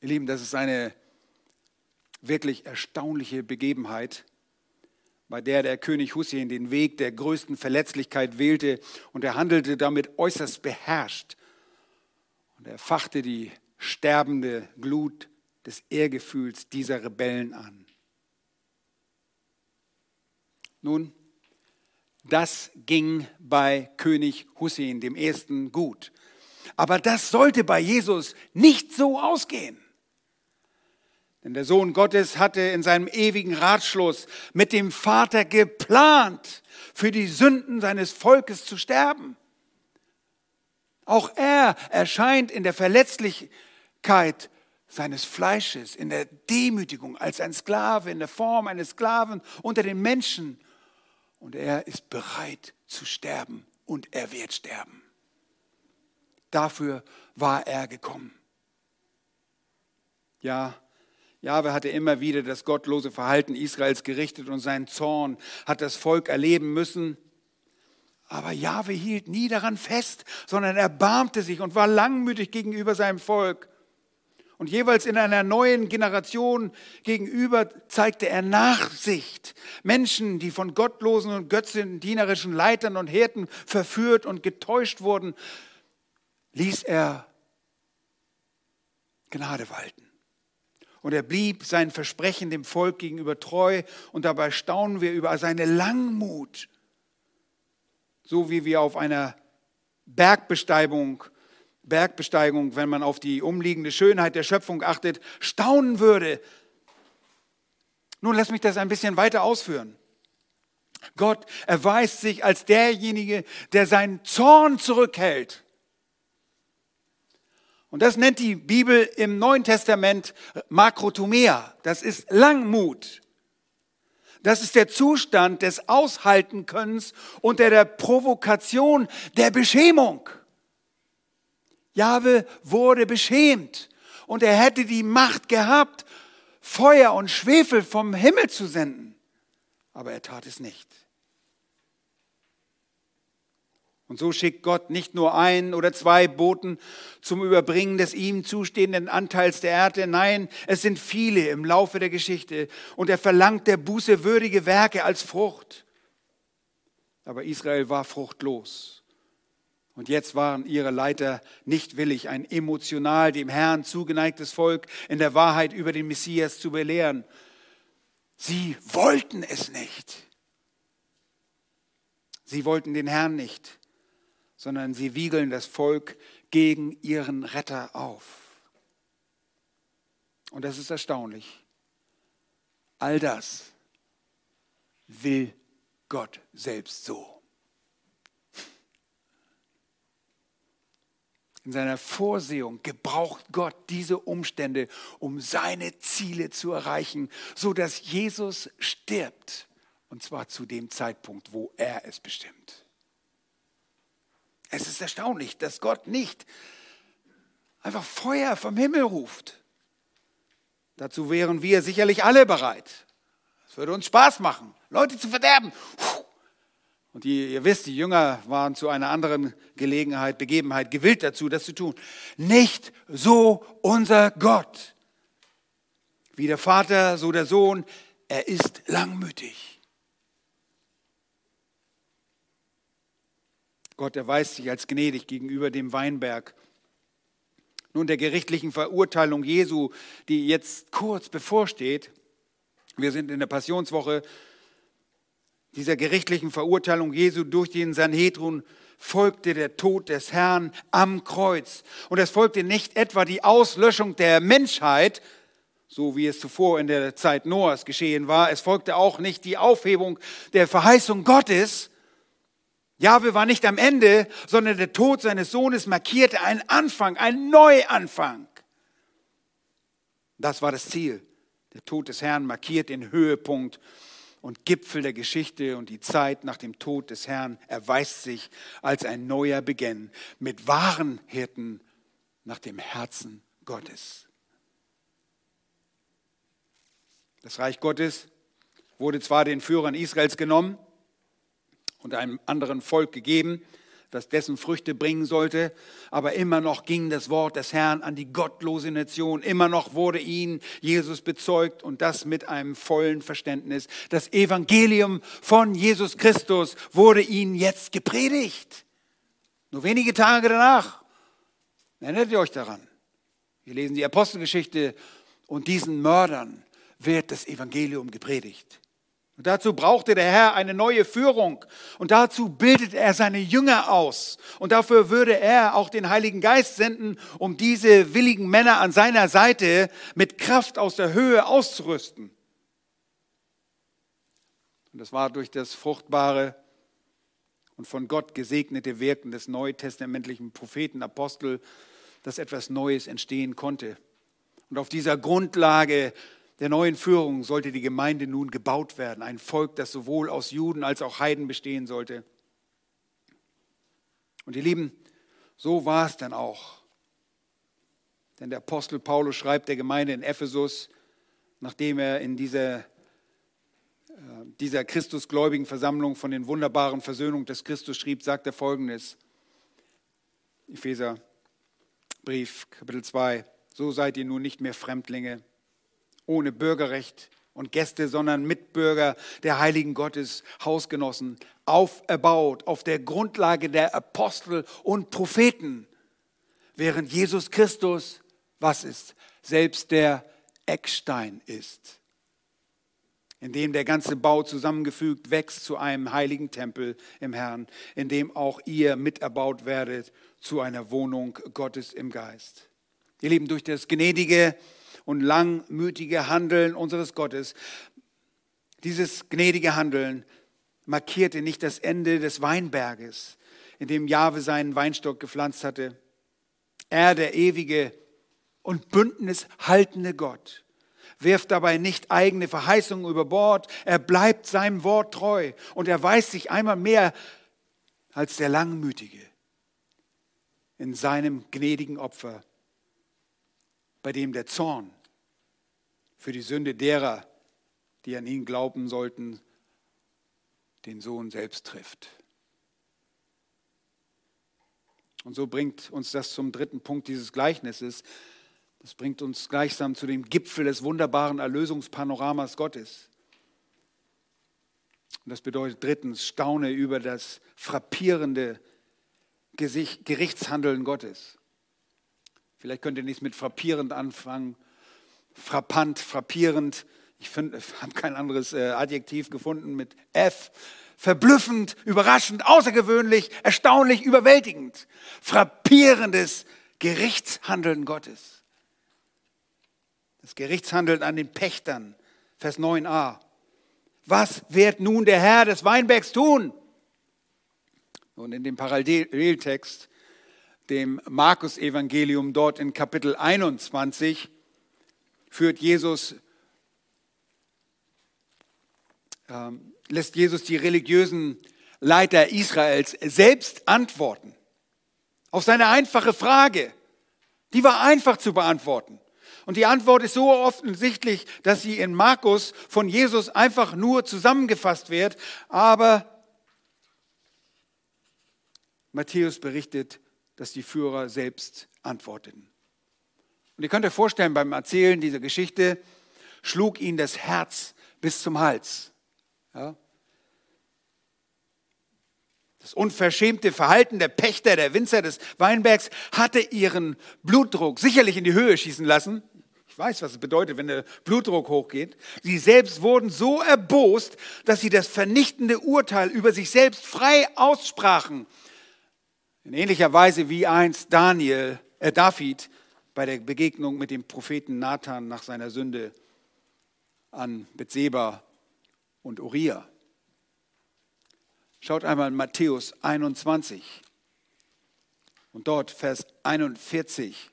Ihr Lieben, das ist eine wirklich erstaunliche Begebenheit, bei der der König Hussein den Weg der größten Verletzlichkeit wählte und er handelte damit äußerst beherrscht. Und er fachte die sterbende Glut des Ehrgefühls dieser Rebellen an. Nun, das ging bei König Hussein dem ersten gut. Aber das sollte bei Jesus nicht so ausgehen. Denn der Sohn Gottes hatte in seinem ewigen Ratschluss mit dem Vater geplant, für die Sünden seines Volkes zu sterben. Auch er erscheint in der Verletzlichkeit seines Fleisches, in der Demütigung als ein Sklave, in der Form eines Sklaven unter den Menschen. Und er ist bereit zu sterben und er wird sterben. Dafür war er gekommen. Ja, Jahwe hatte immer wieder das gottlose Verhalten Israels gerichtet und seinen Zorn hat das Volk erleben müssen. Aber Jahwe hielt nie daran fest, sondern erbarmte sich und war langmütig gegenüber seinem Volk. Und jeweils in einer neuen Generation gegenüber zeigte er Nachsicht. Menschen, die von gottlosen und götzendienerischen Leitern und Hirten verführt und getäuscht wurden, ließ er Gnade walten. Und er blieb sein Versprechen dem Volk gegenüber treu. Und dabei staunen wir über seine Langmut. So wie wir auf einer Bergbesteigung, Bergbesteigung, wenn man auf die umliegende Schönheit der Schöpfung achtet, staunen würde. Nun lass mich das ein bisschen weiter ausführen. Gott erweist sich als derjenige, der seinen Zorn zurückhält und das nennt die Bibel im Neuen Testament Makrotomea. Das ist Langmut. Das ist der Zustand des Aushaltenkönnens unter der Provokation der Beschämung. Jahwe wurde beschämt und er hätte die Macht gehabt, Feuer und Schwefel vom Himmel zu senden. Aber er tat es nicht. Und so schickt Gott nicht nur ein oder zwei Boten zum Überbringen des ihm zustehenden Anteils der Erde, nein, es sind viele im Laufe der Geschichte und er verlangt der Buße würdige Werke als Frucht. Aber Israel war fruchtlos. Und jetzt waren ihre Leiter nicht willig, ein emotional dem Herrn zugeneigtes Volk in der Wahrheit über den Messias zu belehren. Sie wollten es nicht. Sie wollten den Herrn nicht sondern sie wiegeln das Volk gegen ihren Retter auf. Und das ist erstaunlich. All das will Gott selbst so. In seiner Vorsehung gebraucht Gott diese Umstände, um seine Ziele zu erreichen, so dass Jesus stirbt. Und zwar zu dem Zeitpunkt, wo er es bestimmt. Es ist erstaunlich, dass Gott nicht einfach Feuer vom Himmel ruft. Dazu wären wir sicherlich alle bereit. Es würde uns Spaß machen, Leute zu verderben. Und die, ihr wisst, die Jünger waren zu einer anderen Gelegenheit, Begebenheit gewillt dazu, das zu tun. Nicht so unser Gott. Wie der Vater, so der Sohn. Er ist langmütig. Gott erweist sich als gnädig gegenüber dem Weinberg. Nun der gerichtlichen Verurteilung Jesu, die jetzt kurz bevorsteht, wir sind in der Passionswoche, dieser gerichtlichen Verurteilung Jesu durch den Sanhedrin folgte der Tod des Herrn am Kreuz. Und es folgte nicht etwa die Auslöschung der Menschheit, so wie es zuvor in der Zeit Noahs geschehen war. Es folgte auch nicht die Aufhebung der Verheißung Gottes, Jahwe war nicht am Ende, sondern der Tod seines Sohnes markierte einen Anfang, einen Neuanfang. Das war das Ziel. Der Tod des Herrn markiert den Höhepunkt und Gipfel der Geschichte und die Zeit nach dem Tod des Herrn erweist sich als ein neuer Beginn mit wahren Hirten nach dem Herzen Gottes. Das Reich Gottes wurde zwar den Führern Israels genommen, und einem anderen Volk gegeben, das dessen Früchte bringen sollte. Aber immer noch ging das Wort des Herrn an die gottlose Nation. Immer noch wurde ihnen Jesus bezeugt und das mit einem vollen Verständnis. Das Evangelium von Jesus Christus wurde ihnen jetzt gepredigt. Nur wenige Tage danach. Erinnert ihr euch daran? Wir lesen die Apostelgeschichte und diesen Mördern wird das Evangelium gepredigt. Und dazu brauchte der Herr eine neue Führung. Und dazu bildet er seine Jünger aus. Und dafür würde er auch den Heiligen Geist senden, um diese willigen Männer an seiner Seite mit Kraft aus der Höhe auszurüsten. Und das war durch das fruchtbare und von Gott gesegnete Wirken des neutestamentlichen Propheten, Apostel, dass etwas Neues entstehen konnte. Und auf dieser Grundlage der neuen Führung sollte die Gemeinde nun gebaut werden, ein Volk, das sowohl aus Juden als auch Heiden bestehen sollte. Und ihr Lieben, so war es dann auch. Denn der Apostel Paulus schreibt der Gemeinde in Ephesus, nachdem er in dieser, äh, dieser Christusgläubigen Versammlung von den wunderbaren Versöhnungen des Christus schrieb, sagt er folgendes. Epheser Brief, Kapitel 2. So seid ihr nun nicht mehr Fremdlinge, ohne Bürgerrecht und Gäste, sondern Mitbürger der heiligen Gottes, Hausgenossen, auferbaut auf der Grundlage der Apostel und Propheten, während Jesus Christus, was ist, selbst der Eckstein ist, in dem der ganze Bau zusammengefügt wächst zu einem heiligen Tempel im Herrn, in dem auch ihr miterbaut werdet zu einer Wohnung Gottes im Geist. Ihr Lieben, durch das gnädige und langmütige Handeln unseres Gottes, dieses gnädige Handeln markierte nicht das Ende des Weinberges, in dem Jahwe seinen Weinstock gepflanzt hatte. Er, der ewige und bündnishaltende Gott, wirft dabei nicht eigene Verheißungen über Bord, er bleibt seinem Wort treu und er weiß sich einmal mehr als der Langmütige in seinem gnädigen Opfer, bei dem der Zorn für die Sünde derer, die an ihn glauben sollten, den Sohn selbst trifft. Und so bringt uns das zum dritten Punkt dieses Gleichnisses. Das bringt uns gleichsam zu dem Gipfel des wunderbaren Erlösungspanoramas Gottes. Und das bedeutet drittens, staune über das frappierende Gerichtshandeln Gottes. Vielleicht könnt ihr nichts mit frappierend anfangen. Frappant, frappierend. Ich habe kein anderes äh, Adjektiv gefunden mit F. Verblüffend, überraschend, außergewöhnlich, erstaunlich, überwältigend. Frappierendes Gerichtshandeln Gottes. Das Gerichtshandeln an den Pächtern, Vers 9a. Was wird nun der Herr des Weinbergs tun? Und in dem Paralleltext, dem Markus-Evangelium, dort in Kapitel 21, führt Jesus, äh, lässt Jesus die religiösen Leiter Israels selbst antworten auf seine einfache Frage. Die war einfach zu beantworten. Und die Antwort ist so offensichtlich, dass sie in Markus von Jesus einfach nur zusammengefasst wird, aber Matthäus berichtet, dass die Führer selbst antworteten. Und ihr könnt euch vorstellen, beim Erzählen dieser Geschichte schlug ihnen das Herz bis zum Hals. Ja? Das unverschämte Verhalten der Pächter, der Winzer des Weinbergs hatte ihren Blutdruck sicherlich in die Höhe schießen lassen. Ich weiß, was es bedeutet, wenn der Blutdruck hochgeht. Sie selbst wurden so erbost, dass sie das vernichtende Urteil über sich selbst frei aussprachen. In ähnlicher Weise wie einst Daniel, äh David bei der Begegnung mit dem Propheten Nathan nach seiner Sünde an Bethseba und Uriah. Schaut einmal in Matthäus 21 und dort Vers 41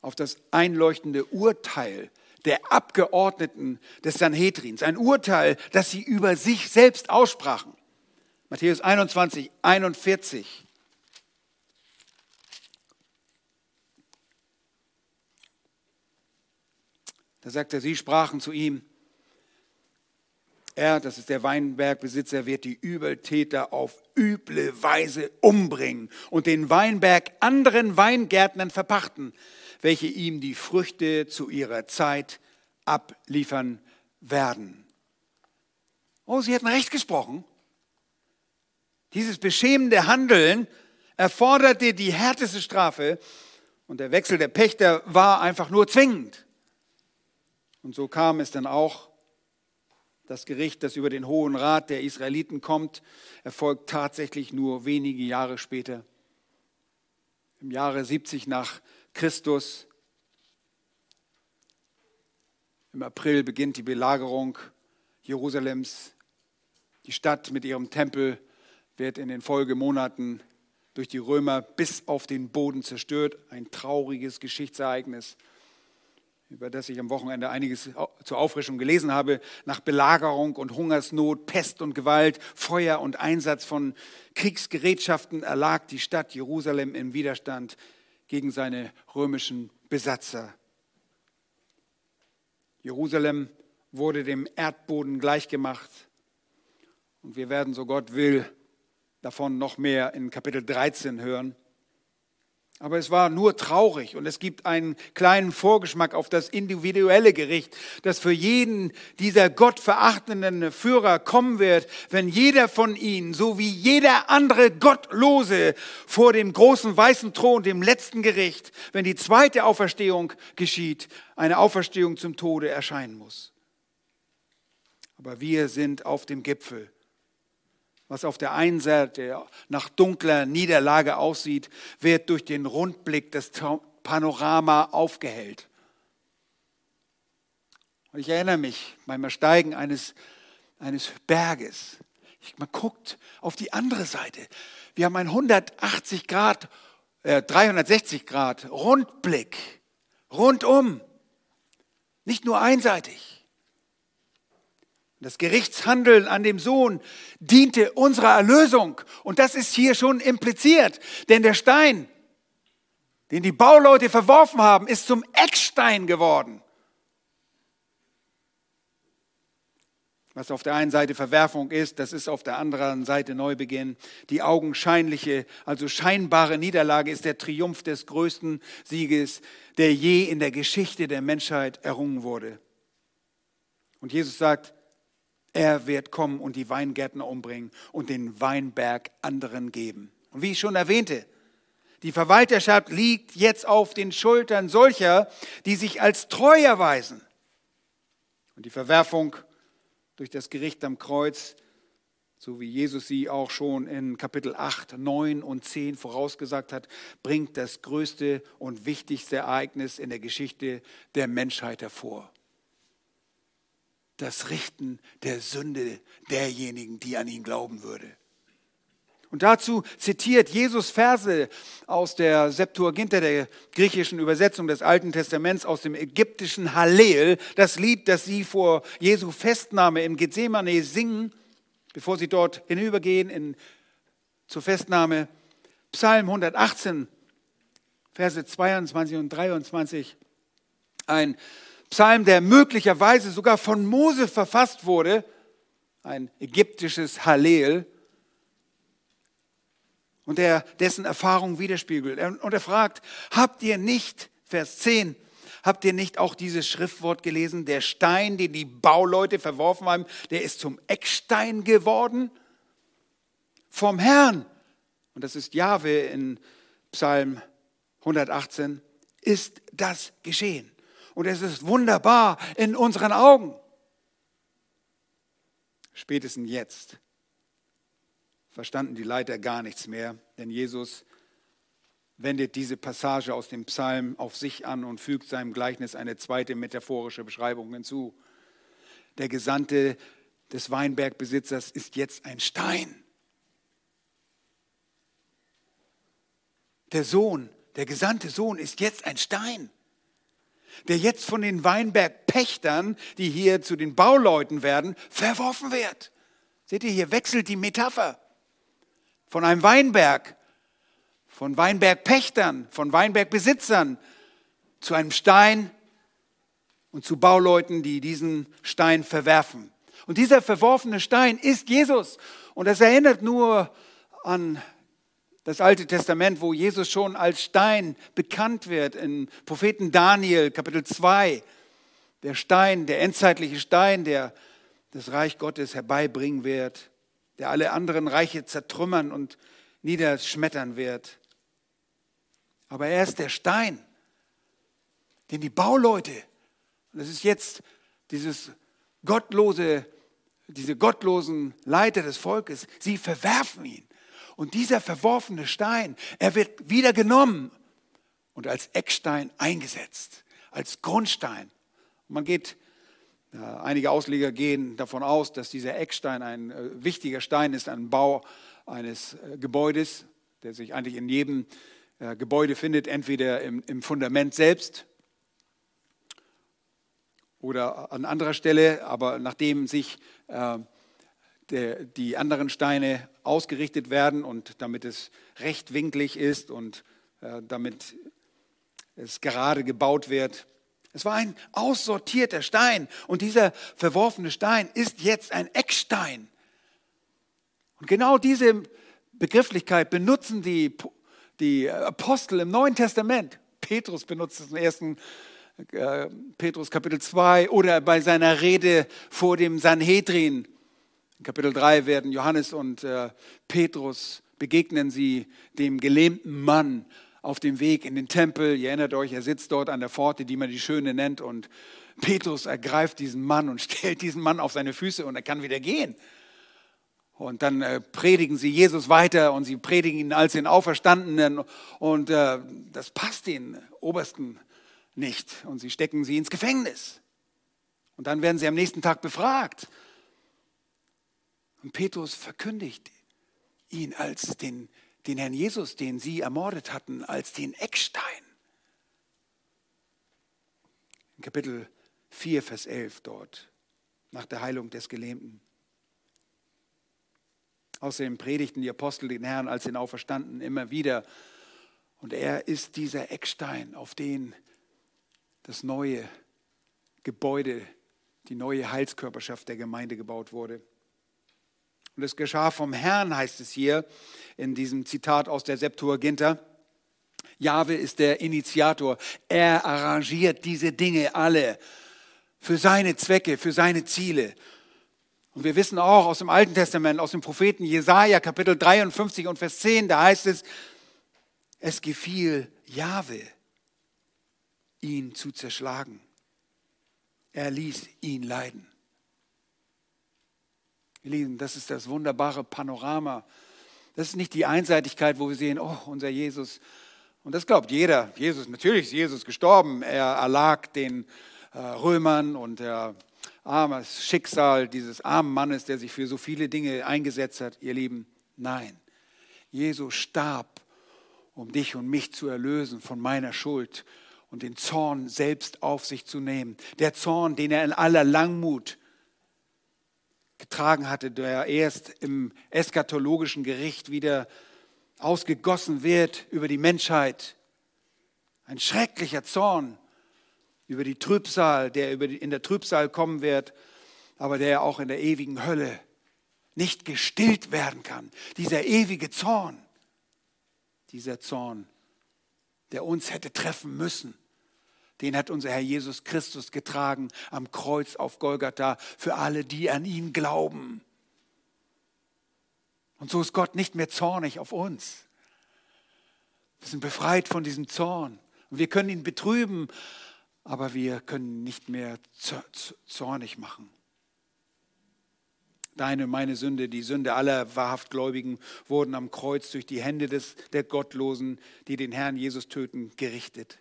auf das einleuchtende Urteil der Abgeordneten des Sanhedrins. Ein Urteil, das sie über sich selbst aussprachen. Matthäus 21, 41. Da sagt er, sie sprachen zu ihm, er, das ist der Weinbergbesitzer, wird die Übeltäter auf üble Weise umbringen und den Weinberg anderen Weingärtnern verpachten welche ihm die Früchte zu ihrer Zeit abliefern werden. Oh, sie hätten recht gesprochen. Dieses beschämende Handeln erforderte die härteste Strafe und der Wechsel der Pächter war einfach nur zwingend. Und so kam es dann auch. Das Gericht, das über den Hohen Rat der Israeliten kommt, erfolgt tatsächlich nur wenige Jahre später. Im Jahre 70 nach Christus. Im April beginnt die Belagerung Jerusalems. Die Stadt mit ihrem Tempel wird in den Folgemonaten durch die Römer bis auf den Boden zerstört. Ein trauriges Geschichtsereignis, über das ich am Wochenende einiges zur Auffrischung gelesen habe. Nach Belagerung und Hungersnot, Pest und Gewalt, Feuer und Einsatz von Kriegsgerätschaften erlag die Stadt Jerusalem im Widerstand gegen seine römischen Besatzer. Jerusalem wurde dem Erdboden gleichgemacht. Und wir werden, so Gott will, davon noch mehr in Kapitel 13 hören. Aber es war nur traurig und es gibt einen kleinen Vorgeschmack auf das individuelle Gericht, das für jeden dieser gottverachtenden Führer kommen wird, wenn jeder von ihnen, so wie jeder andere Gottlose, vor dem großen weißen Thron, dem letzten Gericht, wenn die zweite Auferstehung geschieht, eine Auferstehung zum Tode erscheinen muss. Aber wir sind auf dem Gipfel was auf der einen Seite nach dunkler Niederlage aussieht, wird durch den Rundblick des Panorama aufgehellt. Und ich erinnere mich beim Ersteigen eines, eines Berges. Ich, man guckt auf die andere Seite. Wir haben einen 180 Grad, äh, 360 Grad Rundblick, rundum. Nicht nur einseitig. Das Gerichtshandeln an dem Sohn diente unserer Erlösung. Und das ist hier schon impliziert. Denn der Stein, den die Bauleute verworfen haben, ist zum Eckstein geworden. Was auf der einen Seite Verwerfung ist, das ist auf der anderen Seite Neubeginn. Die augenscheinliche, also scheinbare Niederlage ist der Triumph des größten Sieges, der je in der Geschichte der Menschheit errungen wurde. Und Jesus sagt, er wird kommen und die Weingärtner umbringen und den Weinberg anderen geben. Und wie ich schon erwähnte, die Verwalterschaft liegt jetzt auf den Schultern solcher, die sich als treu erweisen. Und die Verwerfung durch das Gericht am Kreuz, so wie Jesus sie auch schon in Kapitel 8, 9 und 10 vorausgesagt hat, bringt das größte und wichtigste Ereignis in der Geschichte der Menschheit hervor das Richten der Sünde derjenigen, die an ihn glauben würde. Und dazu zitiert Jesus Verse aus der Septuaginta, der griechischen Übersetzung des Alten Testaments, aus dem ägyptischen Hallel, das Lied, das sie vor Jesu Festnahme im Gethsemane singen, bevor sie dort hinübergehen in, zur Festnahme. Psalm 118, Verse 22 und 23. Ein Psalm, der möglicherweise sogar von Mose verfasst wurde, ein ägyptisches Hallel, und der dessen Erfahrung widerspiegelt. Und er fragt, habt ihr nicht, Vers 10, habt ihr nicht auch dieses Schriftwort gelesen, der Stein, den die Bauleute verworfen haben, der ist zum Eckstein geworden? Vom Herrn, und das ist Jahwe in Psalm 118, ist das geschehen und es ist wunderbar in unseren Augen. Spätestens jetzt verstanden die Leiter gar nichts mehr, denn Jesus wendet diese Passage aus dem Psalm auf sich an und fügt seinem Gleichnis eine zweite metaphorische Beschreibung hinzu. Der Gesandte des Weinbergbesitzers ist jetzt ein Stein. Der Sohn, der gesandte Sohn ist jetzt ein Stein der jetzt von den Weinbergpächtern, die hier zu den Bauleuten werden, verworfen wird. Seht ihr, hier wechselt die Metapher von einem Weinberg, von Weinbergpächtern, von Weinbergbesitzern zu einem Stein und zu Bauleuten, die diesen Stein verwerfen. Und dieser verworfene Stein ist Jesus. Und das erinnert nur an das Alte Testament, wo Jesus schon als Stein bekannt wird, in Propheten Daniel Kapitel 2. Der Stein, der endzeitliche Stein, der das Reich Gottes herbeibringen wird, der alle anderen Reiche zertrümmern und niederschmettern wird. Aber er ist der Stein, den die Bauleute, und das ist jetzt dieses gottlose, diese gottlosen Leiter des Volkes, sie verwerfen ihn. Und dieser verworfene Stein, er wird wieder genommen und als Eckstein eingesetzt, als Grundstein. Und man geht Einige Ausleger gehen davon aus, dass dieser Eckstein ein äh, wichtiger Stein ist, ein Bau eines äh, Gebäudes, der sich eigentlich in jedem äh, Gebäude findet, entweder im, im Fundament selbst oder an anderer Stelle, aber nachdem sich äh, der, die anderen Steine ausgerichtet werden und damit es rechtwinklig ist und äh, damit es gerade gebaut wird. Es war ein aussortierter Stein und dieser verworfene Stein ist jetzt ein Eckstein. Und genau diese Begrifflichkeit benutzen die, die Apostel im Neuen Testament. Petrus benutzt es im ersten äh, Petrus Kapitel 2 oder bei seiner Rede vor dem Sanhedrin. In Kapitel 3 werden Johannes und äh, Petrus begegnen sie dem gelähmten Mann auf dem Weg in den Tempel. Ihr erinnert euch, er sitzt dort an der Pforte, die man die Schöne nennt. Und Petrus ergreift diesen Mann und stellt diesen Mann auf seine Füße und er kann wieder gehen. Und dann äh, predigen sie Jesus weiter und sie predigen ihn als den Auferstandenen. Und äh, das passt den Obersten nicht und sie stecken sie ins Gefängnis. Und dann werden sie am nächsten Tag befragt. Und Petrus verkündigt ihn als den, den Herrn Jesus, den sie ermordet hatten, als den Eckstein. In Kapitel 4, Vers 11 dort, nach der Heilung des Gelähmten. Außerdem predigten die Apostel den Herrn als den Auferstandenen immer wieder. Und er ist dieser Eckstein, auf den das neue Gebäude, die neue Heilskörperschaft der Gemeinde gebaut wurde. Und es geschah vom Herrn, heißt es hier in diesem Zitat aus der Septuaginta. Jahwe ist der Initiator. Er arrangiert diese Dinge alle für seine Zwecke, für seine Ziele. Und wir wissen auch aus dem Alten Testament, aus dem Propheten Jesaja, Kapitel 53 und Vers 10, da heißt es, es gefiel Jahwe, ihn zu zerschlagen. Er ließ ihn leiden. Ihr Lieben, das ist das wunderbare Panorama. Das ist nicht die Einseitigkeit, wo wir sehen, oh, unser Jesus. Und das glaubt jeder. Jesus, natürlich ist Jesus gestorben. Er erlag den äh, Römern und der arme Schicksal dieses armen Mannes, der sich für so viele Dinge eingesetzt hat. Ihr Lieben, nein. Jesus starb, um dich und mich zu erlösen von meiner Schuld und den Zorn selbst auf sich zu nehmen. Der Zorn, den er in aller Langmut getragen hatte, der erst im eschatologischen Gericht wieder ausgegossen wird über die Menschheit. Ein schrecklicher Zorn über die Trübsal, der in der Trübsal kommen wird, aber der auch in der ewigen Hölle nicht gestillt werden kann. Dieser ewige Zorn, dieser Zorn der uns hätte treffen müssen. Den hat unser Herr Jesus Christus getragen am Kreuz auf Golgatha für alle, die an ihn glauben. Und so ist Gott nicht mehr zornig auf uns. Wir sind befreit von diesem Zorn. Und wir können ihn betrüben, aber wir können ihn nicht mehr zornig machen. Deine und meine Sünde, die Sünde aller wahrhaft Gläubigen, wurden am Kreuz durch die Hände des, der Gottlosen, die den Herrn Jesus töten, gerichtet.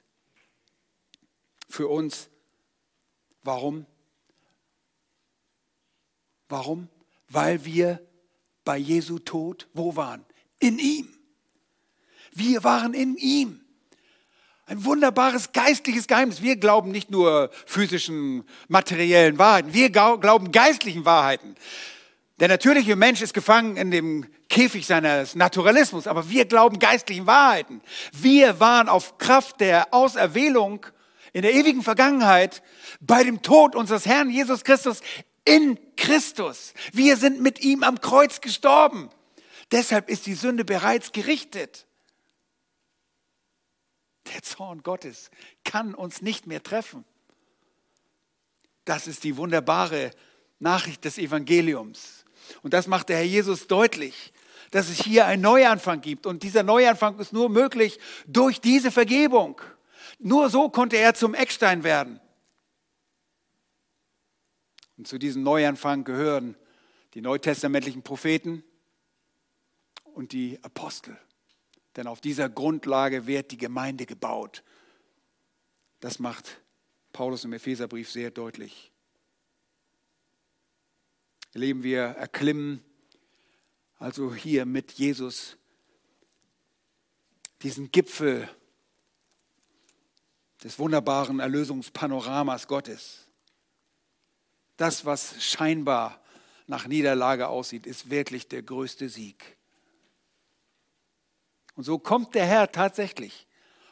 Für uns. Warum? Warum? Weil wir bei Jesu Tod wo waren? In ihm. Wir waren in ihm. Ein wunderbares geistliches Geheimnis. Wir glauben nicht nur physischen, materiellen Wahrheiten, wir glauben geistlichen Wahrheiten. Der natürliche Mensch ist gefangen in dem Käfig seines Naturalismus, aber wir glauben geistlichen Wahrheiten. Wir waren auf Kraft der Auserwählung in der ewigen Vergangenheit bei dem Tod unseres Herrn Jesus Christus in Christus. Wir sind mit ihm am Kreuz gestorben. Deshalb ist die Sünde bereits gerichtet. Der Zorn Gottes kann uns nicht mehr treffen. Das ist die wunderbare Nachricht des Evangeliums. Und das macht der Herr Jesus deutlich, dass es hier einen Neuanfang gibt. Und dieser Neuanfang ist nur möglich durch diese Vergebung. Nur so konnte er zum Eckstein werden. Und zu diesem Neuanfang gehören die neutestamentlichen Propheten und die Apostel. Denn auf dieser Grundlage wird die Gemeinde gebaut. Das macht Paulus im Epheserbrief sehr deutlich. Erleben wir erklimmen, also hier mit Jesus, diesen Gipfel des wunderbaren Erlösungspanoramas Gottes. Das, was scheinbar nach Niederlage aussieht, ist wirklich der größte Sieg. Und so kommt der Herr tatsächlich.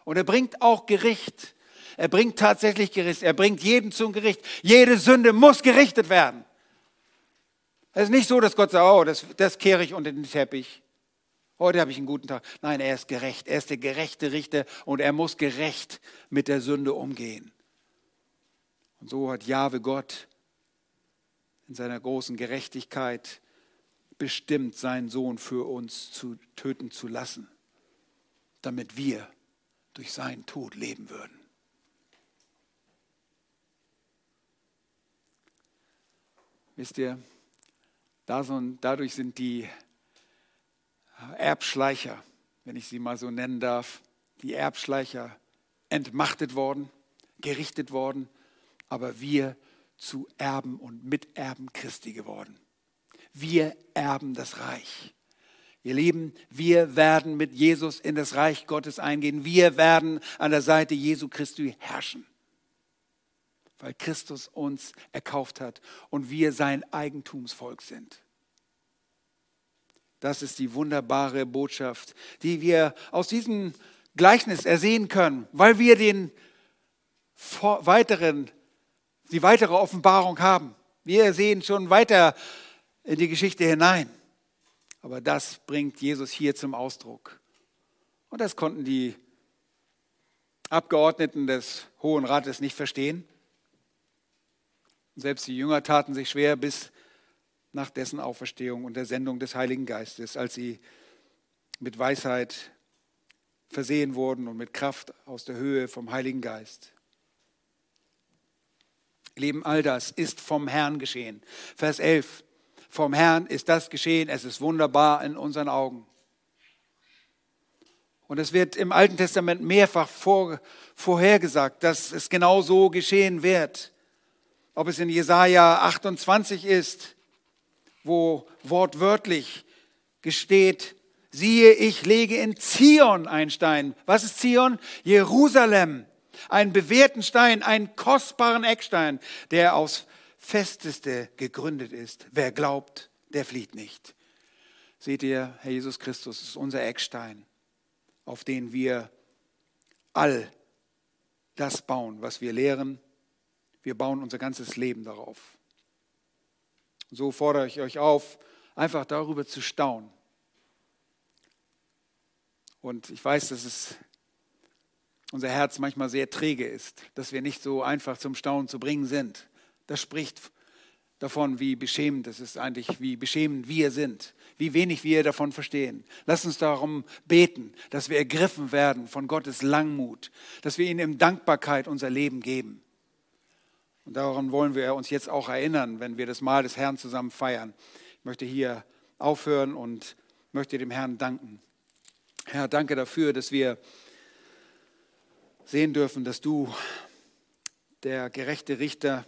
Und er bringt auch Gericht. Er bringt tatsächlich Gericht. Er bringt jeden zum Gericht. Jede Sünde muss gerichtet werden. Es ist nicht so, dass Gott sagt, oh, das, das kehre ich unter den Teppich. Heute habe ich einen guten Tag. Nein, er ist gerecht. Er ist der gerechte Richter und er muss gerecht mit der Sünde umgehen. Und so hat Jahwe Gott in seiner großen Gerechtigkeit bestimmt, seinen Sohn für uns zu töten zu lassen, damit wir durch seinen Tod leben würden. Wisst ihr, dadurch sind die Erbschleicher, wenn ich sie mal so nennen darf, die Erbschleicher entmachtet worden, gerichtet worden, aber wir zu Erben und Miterben Christi geworden. Wir erben das Reich. Ihr Lieben, wir werden mit Jesus in das Reich Gottes eingehen. Wir werden an der Seite Jesu Christi herrschen, weil Christus uns erkauft hat und wir sein Eigentumsvolk sind. Das ist die wunderbare Botschaft, die wir aus diesem Gleichnis ersehen können, weil wir den weiteren, die weitere Offenbarung haben. Wir sehen schon weiter in die Geschichte hinein. Aber das bringt Jesus hier zum Ausdruck. Und das konnten die Abgeordneten des Hohen Rates nicht verstehen. Selbst die Jünger taten sich schwer bis nach dessen Auferstehung und der Sendung des Heiligen Geistes, als sie mit Weisheit versehen wurden und mit Kraft aus der Höhe vom Heiligen Geist. Leben, all das ist vom Herrn geschehen. Vers 11. Vom Herrn ist das geschehen. Es ist wunderbar in unseren Augen. Und es wird im Alten Testament mehrfach vor, vorhergesagt, dass es genau so geschehen wird. Ob es in Jesaja 28 ist, wo wortwörtlich gesteht, siehe, ich lege in Zion einen Stein. Was ist Zion? Jerusalem. Einen bewährten Stein, einen kostbaren Eckstein, der aus Festeste gegründet ist. Wer glaubt, der flieht nicht. Seht ihr, Herr Jesus Christus ist unser Eckstein, auf den wir all das bauen, was wir lehren. Wir bauen unser ganzes Leben darauf. So fordere ich euch auf, einfach darüber zu staunen. Und ich weiß, dass es unser Herz manchmal sehr träge ist, dass wir nicht so einfach zum Staunen zu bringen sind. Das spricht davon, wie beschämend es ist eigentlich, wie beschämend wir sind, wie wenig wir davon verstehen. Lass uns darum beten, dass wir ergriffen werden von Gottes Langmut, dass wir ihm in Dankbarkeit unser Leben geben. Und daran wollen wir uns jetzt auch erinnern, wenn wir das Mahl des Herrn zusammen feiern. Ich möchte hier aufhören und möchte dem Herrn danken. Herr, danke dafür, dass wir sehen dürfen, dass du der gerechte Richter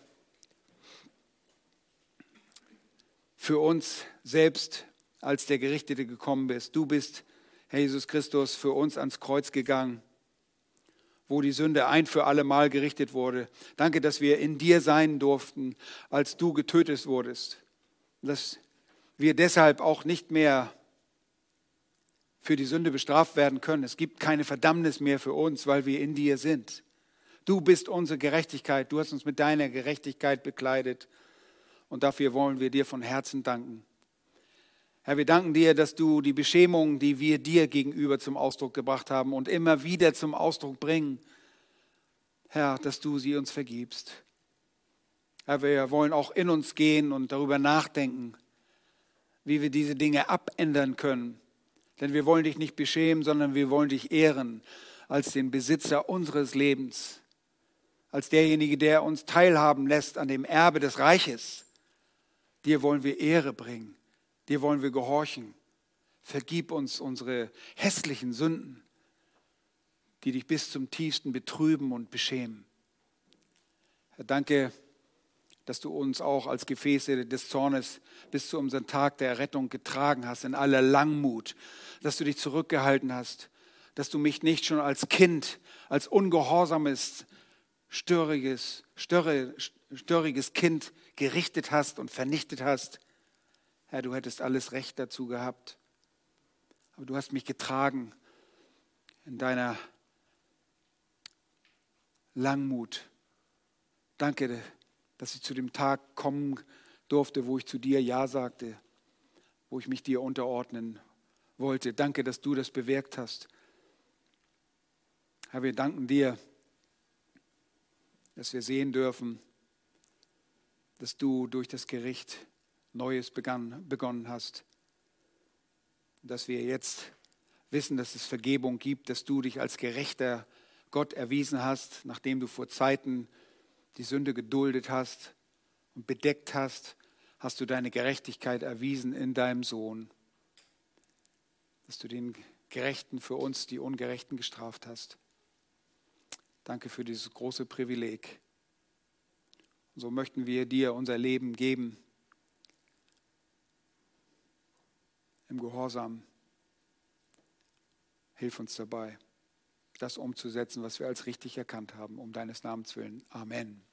für uns selbst als der Gerichtete gekommen bist. Du bist, Herr Jesus Christus, für uns ans Kreuz gegangen wo die Sünde ein für alle Mal gerichtet wurde. Danke, dass wir in dir sein durften, als du getötet wurdest. Dass wir deshalb auch nicht mehr für die Sünde bestraft werden können. Es gibt keine Verdammnis mehr für uns, weil wir in dir sind. Du bist unsere Gerechtigkeit. Du hast uns mit deiner Gerechtigkeit bekleidet. Und dafür wollen wir dir von Herzen danken. Herr, wir danken dir, dass du die Beschämung, die wir dir gegenüber zum Ausdruck gebracht haben und immer wieder zum Ausdruck bringen, Herr, dass du sie uns vergibst. Herr, wir wollen auch in uns gehen und darüber nachdenken, wie wir diese Dinge abändern können. Denn wir wollen dich nicht beschämen, sondern wir wollen dich ehren als den Besitzer unseres Lebens, als derjenige, der uns teilhaben lässt an dem Erbe des Reiches. Dir wollen wir Ehre bringen. Dir wollen wir gehorchen. Vergib uns unsere hässlichen Sünden, die dich bis zum tiefsten betrüben und beschämen. Herr, danke, dass du uns auch als Gefäße des Zornes bis zu unserem Tag der Errettung getragen hast, in aller Langmut, dass du dich zurückgehalten hast, dass du mich nicht schon als Kind, als ungehorsames, störriges, störriges Kind gerichtet hast und vernichtet hast. Herr, du hättest alles Recht dazu gehabt. Aber du hast mich getragen in deiner Langmut. Danke, dass ich zu dem Tag kommen durfte, wo ich zu dir Ja sagte, wo ich mich dir unterordnen wollte. Danke, dass du das bewirkt hast. Herr, wir danken dir, dass wir sehen dürfen, dass du durch das Gericht Neues begann, begonnen hast. Dass wir jetzt wissen, dass es Vergebung gibt, dass du dich als gerechter Gott erwiesen hast, nachdem du vor Zeiten die Sünde geduldet hast und bedeckt hast, hast du deine Gerechtigkeit erwiesen in deinem Sohn, dass du den Gerechten für uns die Ungerechten gestraft hast. Danke für dieses große Privileg. Und so möchten wir dir unser Leben geben im Gehorsam. Hilf uns dabei, das umzusetzen, was wir als richtig erkannt haben, um deines Namens willen. Amen.